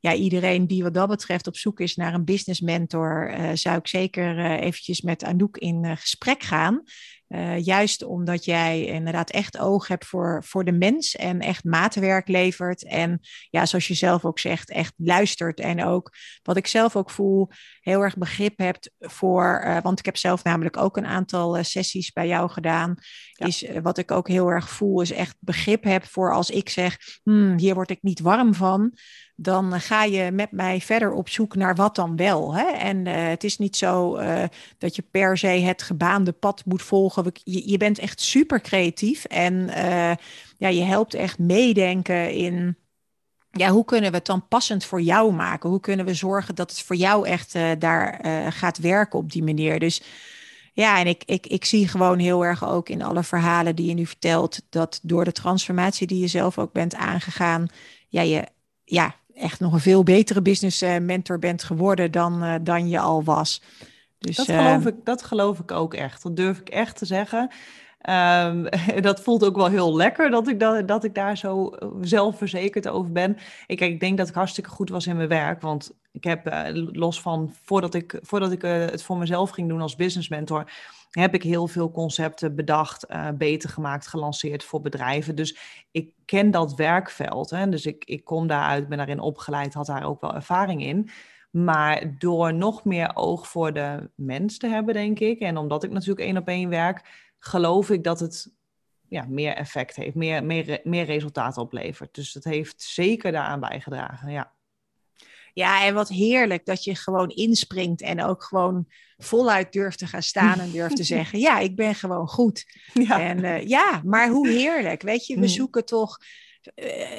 ja, iedereen die wat dat betreft op zoek is naar een business mentor, zou ik zeker eventjes met Anouk in gesprek gaan. Uh, juist omdat jij inderdaad echt oog hebt voor, voor de mens en echt maatwerk levert. En ja, zoals je zelf ook zegt, echt luistert. En ook wat ik zelf ook voel, heel erg begrip hebt voor. Uh, want ik heb zelf namelijk ook een aantal uh, sessies bij jou gedaan. Ja. Is wat ik ook heel erg voel, is echt begrip heb voor als ik zeg: hmm, hier word ik niet warm van dan ga je met mij verder op zoek naar wat dan wel. Hè? En uh, het is niet zo uh, dat je per se het gebaande pad moet volgen. Je, bent echt super creatief en uh, ja, je helpt echt meedenken in. Ja, hoe kunnen we het dan passend voor jou maken? Hoe kunnen we zorgen dat het voor jou echt daar gaat werken op die manier? Dus ja, en ik, ik, ik zie gewoon heel erg ook in alle verhalen die je nu vertelt, dat door de transformatie die je zelf ook bent aangegaan, ja, je ja, echt nog een veel betere business mentor bent geworden dan, dan je al was. Dus, dat, geloof ik, dat geloof ik ook echt. Dat durf ik echt te zeggen. Um, (laughs) dat voelt ook wel heel lekker dat ik, dat, dat ik daar zo eh, zelfverzekerd over ben. Ik, kijk, ik denk dat ik hartstikke goed was in mijn werk. Want ik heb uh, los van voordat ik, voordat ik uh, het voor mezelf ging doen als business mentor, heb ik heel veel concepten bedacht, beter gemaakt, gelanceerd voor bedrijven. Dus ik ken dat werkveld. Hè? Dus ik, ik kom daaruit, ben daarin opgeleid, had daar ook wel ervaring in. Maar door nog meer oog voor de mens te hebben, denk ik, en omdat ik natuurlijk één op één werk, geloof ik dat het ja, meer effect heeft, meer, meer, meer resultaat oplevert. Dus dat heeft zeker daaraan bijgedragen, ja. Ja, en wat heerlijk dat je gewoon inspringt en ook gewoon voluit durft te gaan staan en durft te (laughs) zeggen: Ja, ik ben gewoon goed. Ja. En uh, ja, maar hoe heerlijk. Weet je, we mm. zoeken toch eh,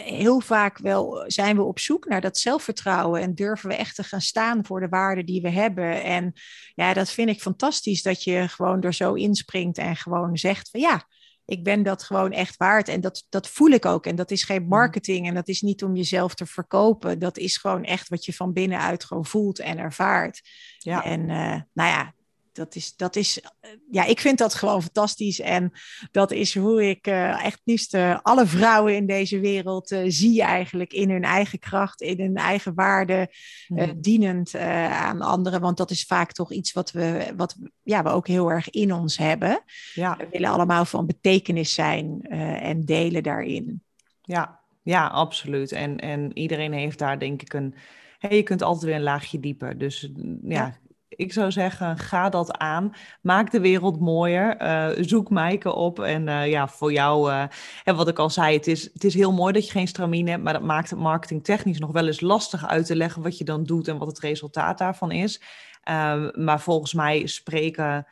heel vaak wel zijn we op zoek naar dat zelfvertrouwen en durven we echt te gaan staan voor de waarden die we hebben. En ja, dat vind ik fantastisch dat je gewoon er zo inspringt en gewoon zegt van ja, ik ben dat gewoon echt waard. En dat, dat voel ik ook. En dat is geen mm-hmm. marketing en dat is niet om jezelf te verkopen. Dat is gewoon echt wat je van binnenuit gewoon voelt en ervaart. Ja. En uh, nou ja, dat is, dat is, eh, ja, ik vind dat gewoon fantastisch. En dat is hoe ik uh, echt liefst uh, alle vrouwen in deze wereld uh, zie eigenlijk in hun eigen kracht, in hun eigen waarde, mm. dienend aan anderen. Want dat is vaak toch iets wat we, wat ja, we ook heel erg in ons hebben. Ja. We willen allemaal van betekenis zijn en delen daarin. Ja, ja, absoluut. En, en iedereen heeft daar denk ik een... Hey, je kunt altijd weer een laagje dieper. Dus ja ik zou zeggen, ga dat aan. Maak de wereld mooier. Uh, zoek Maaike op. En uh, ja, voor jou, uh, en wat ik al zei, het is, het is heel mooi dat je geen stramine hebt, maar dat maakt het marketingtechnisch nog wel eens lastig uit te leggen wat je dan doet en wat het resultaat daarvan is. Ehm, maar volgens mij spreken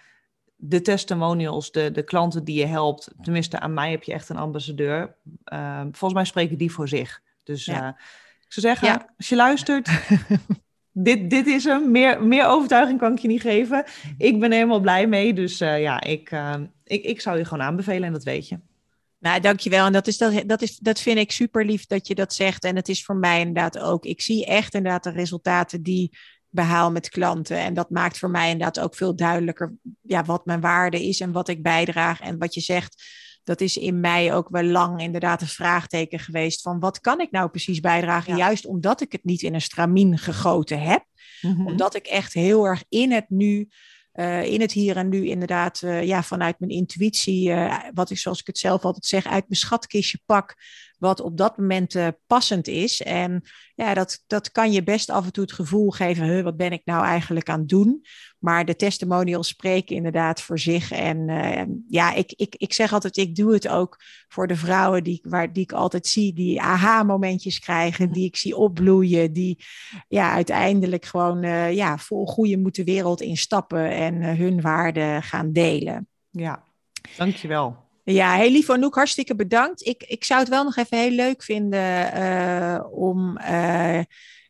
de testimonials, de, de klanten die je helpt, tenminste aan mij heb je echt een ambassadeur. Ehm, volgens mij spreken die voor zich. Dus ik zou zeggen, als je luistert, (laughs) dit, dit is hem. Meer, meer overtuiging kan ik je niet geven. Ik ben helemaal blij mee. Dus uh, ja, ik, uh, ik, ik zou je gewoon aanbevelen en dat weet je. Nou, dankjewel. En dat, is, dat, dat, is, dat vind ik super lief dat je dat zegt. En het is voor mij inderdaad ook. Ik zie echt inderdaad de resultaten die behaal met klanten. En dat maakt voor mij inderdaad ook veel duidelijker ja, wat mijn waarde is en wat ik bijdraag. En wat je zegt, dat is in mij ook wel lang inderdaad een vraagteken geweest van wat kan ik nou precies bijdragen? Juist omdat ik het niet in een stramien gegoten heb. Mhm. Omdat ik echt heel erg in het nu, uh, in het hier en nu inderdaad, uh, ja, vanuit mijn intuïtie, uh, wat ik zoals ik het zelf altijd zeg, uit mijn schatkistje pak, wat op dat moment passend is. En ja, dat, dat kan je best af en toe het gevoel geven, huh, wat ben ik nou eigenlijk aan het doen? Maar de testimonials spreken inderdaad voor zich. En uh, ja, ik, ik, ik zeg altijd, ik doe het ook voor de vrouwen die, waar, die ik altijd zie, die aha-momentjes krijgen, die ik zie opbloeien, die ja, uiteindelijk gewoon uh, ja, vol goede moeten wereld instappen en hun waarden gaan delen. Ja, dankjewel. Ja, heel lief Anouk, hartstikke bedankt. Ik, ik zou het wel nog even heel leuk vinden om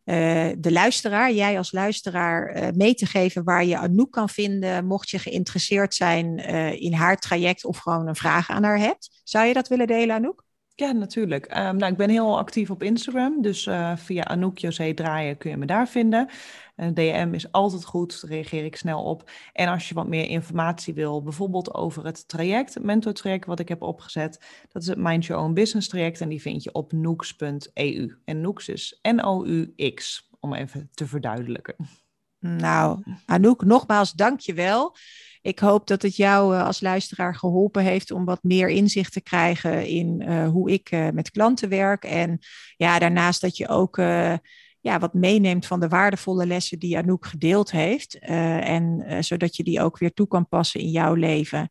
uh, de luisteraar, jij als luisteraar, mee te geven waar je Anouk kan vinden, mocht je geïnteresseerd zijn in haar traject of gewoon een vraag aan haar hebt. Zou je dat willen delen, Anouk? Ja, natuurlijk. Um, nou, ik ben heel actief op Instagram, dus via Anouk José Draaien kun je me daar vinden. Een DM is altijd goed, daar reageer ik snel op. En als je wat meer informatie wil, bijvoorbeeld over het traject, het mentortraject wat ik heb opgezet, dat is het Mind Your Own Business traject en die vind je op nooks.eu. En nooks is N-O-U-X, om even te verduidelijken. Nou, Anouk, nogmaals dank je wel. Ik hoop dat het jou uh, als luisteraar geholpen heeft om wat meer inzicht te krijgen in uh, hoe ik uh, met klanten werk. En ja, daarnaast dat je ook ja, wat meeneemt van de waardevolle lessen die Anouk gedeeld heeft. Uh, en uh, zodat je die ook weer toe kan passen in jouw leven.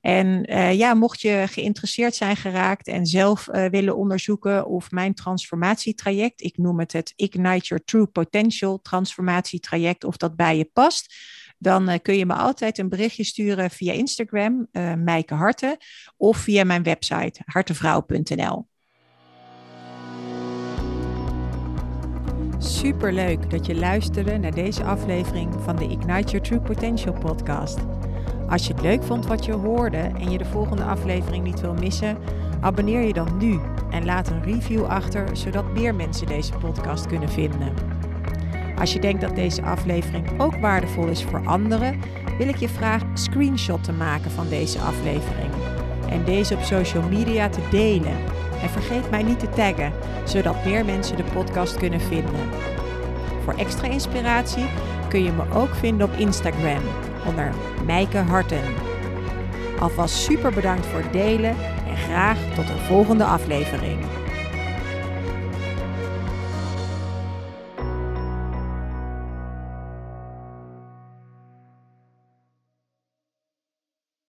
En uh, ja, mocht je geïnteresseerd zijn geraakt en zelf willen onderzoeken of mijn transformatietraject, ik noem het het Ignite Your True Potential transformatietraject, of dat bij je past. Dan kun je me altijd een berichtje sturen via Instagram, Mijke Harten, of via mijn website hartevrouw.nl. Super leuk dat je luisterde naar deze aflevering van de Ignite Your True Potential podcast. Als je het leuk vond wat je hoorde en je de volgende aflevering niet wil missen, abonneer je dan nu en laat een review achter, zodat meer mensen deze podcast kunnen vinden. Als je denkt dat deze aflevering ook waardevol is voor anderen, wil ik je vragen een screenshot te maken van deze aflevering en deze op social media te delen. En vergeet mij niet te taggen, zodat meer mensen de podcast kunnen vinden. Voor extra inspiratie kun je me ook vinden op Instagram onder Mijke Harten. Alvast super bedankt voor het delen en graag tot een volgende aflevering.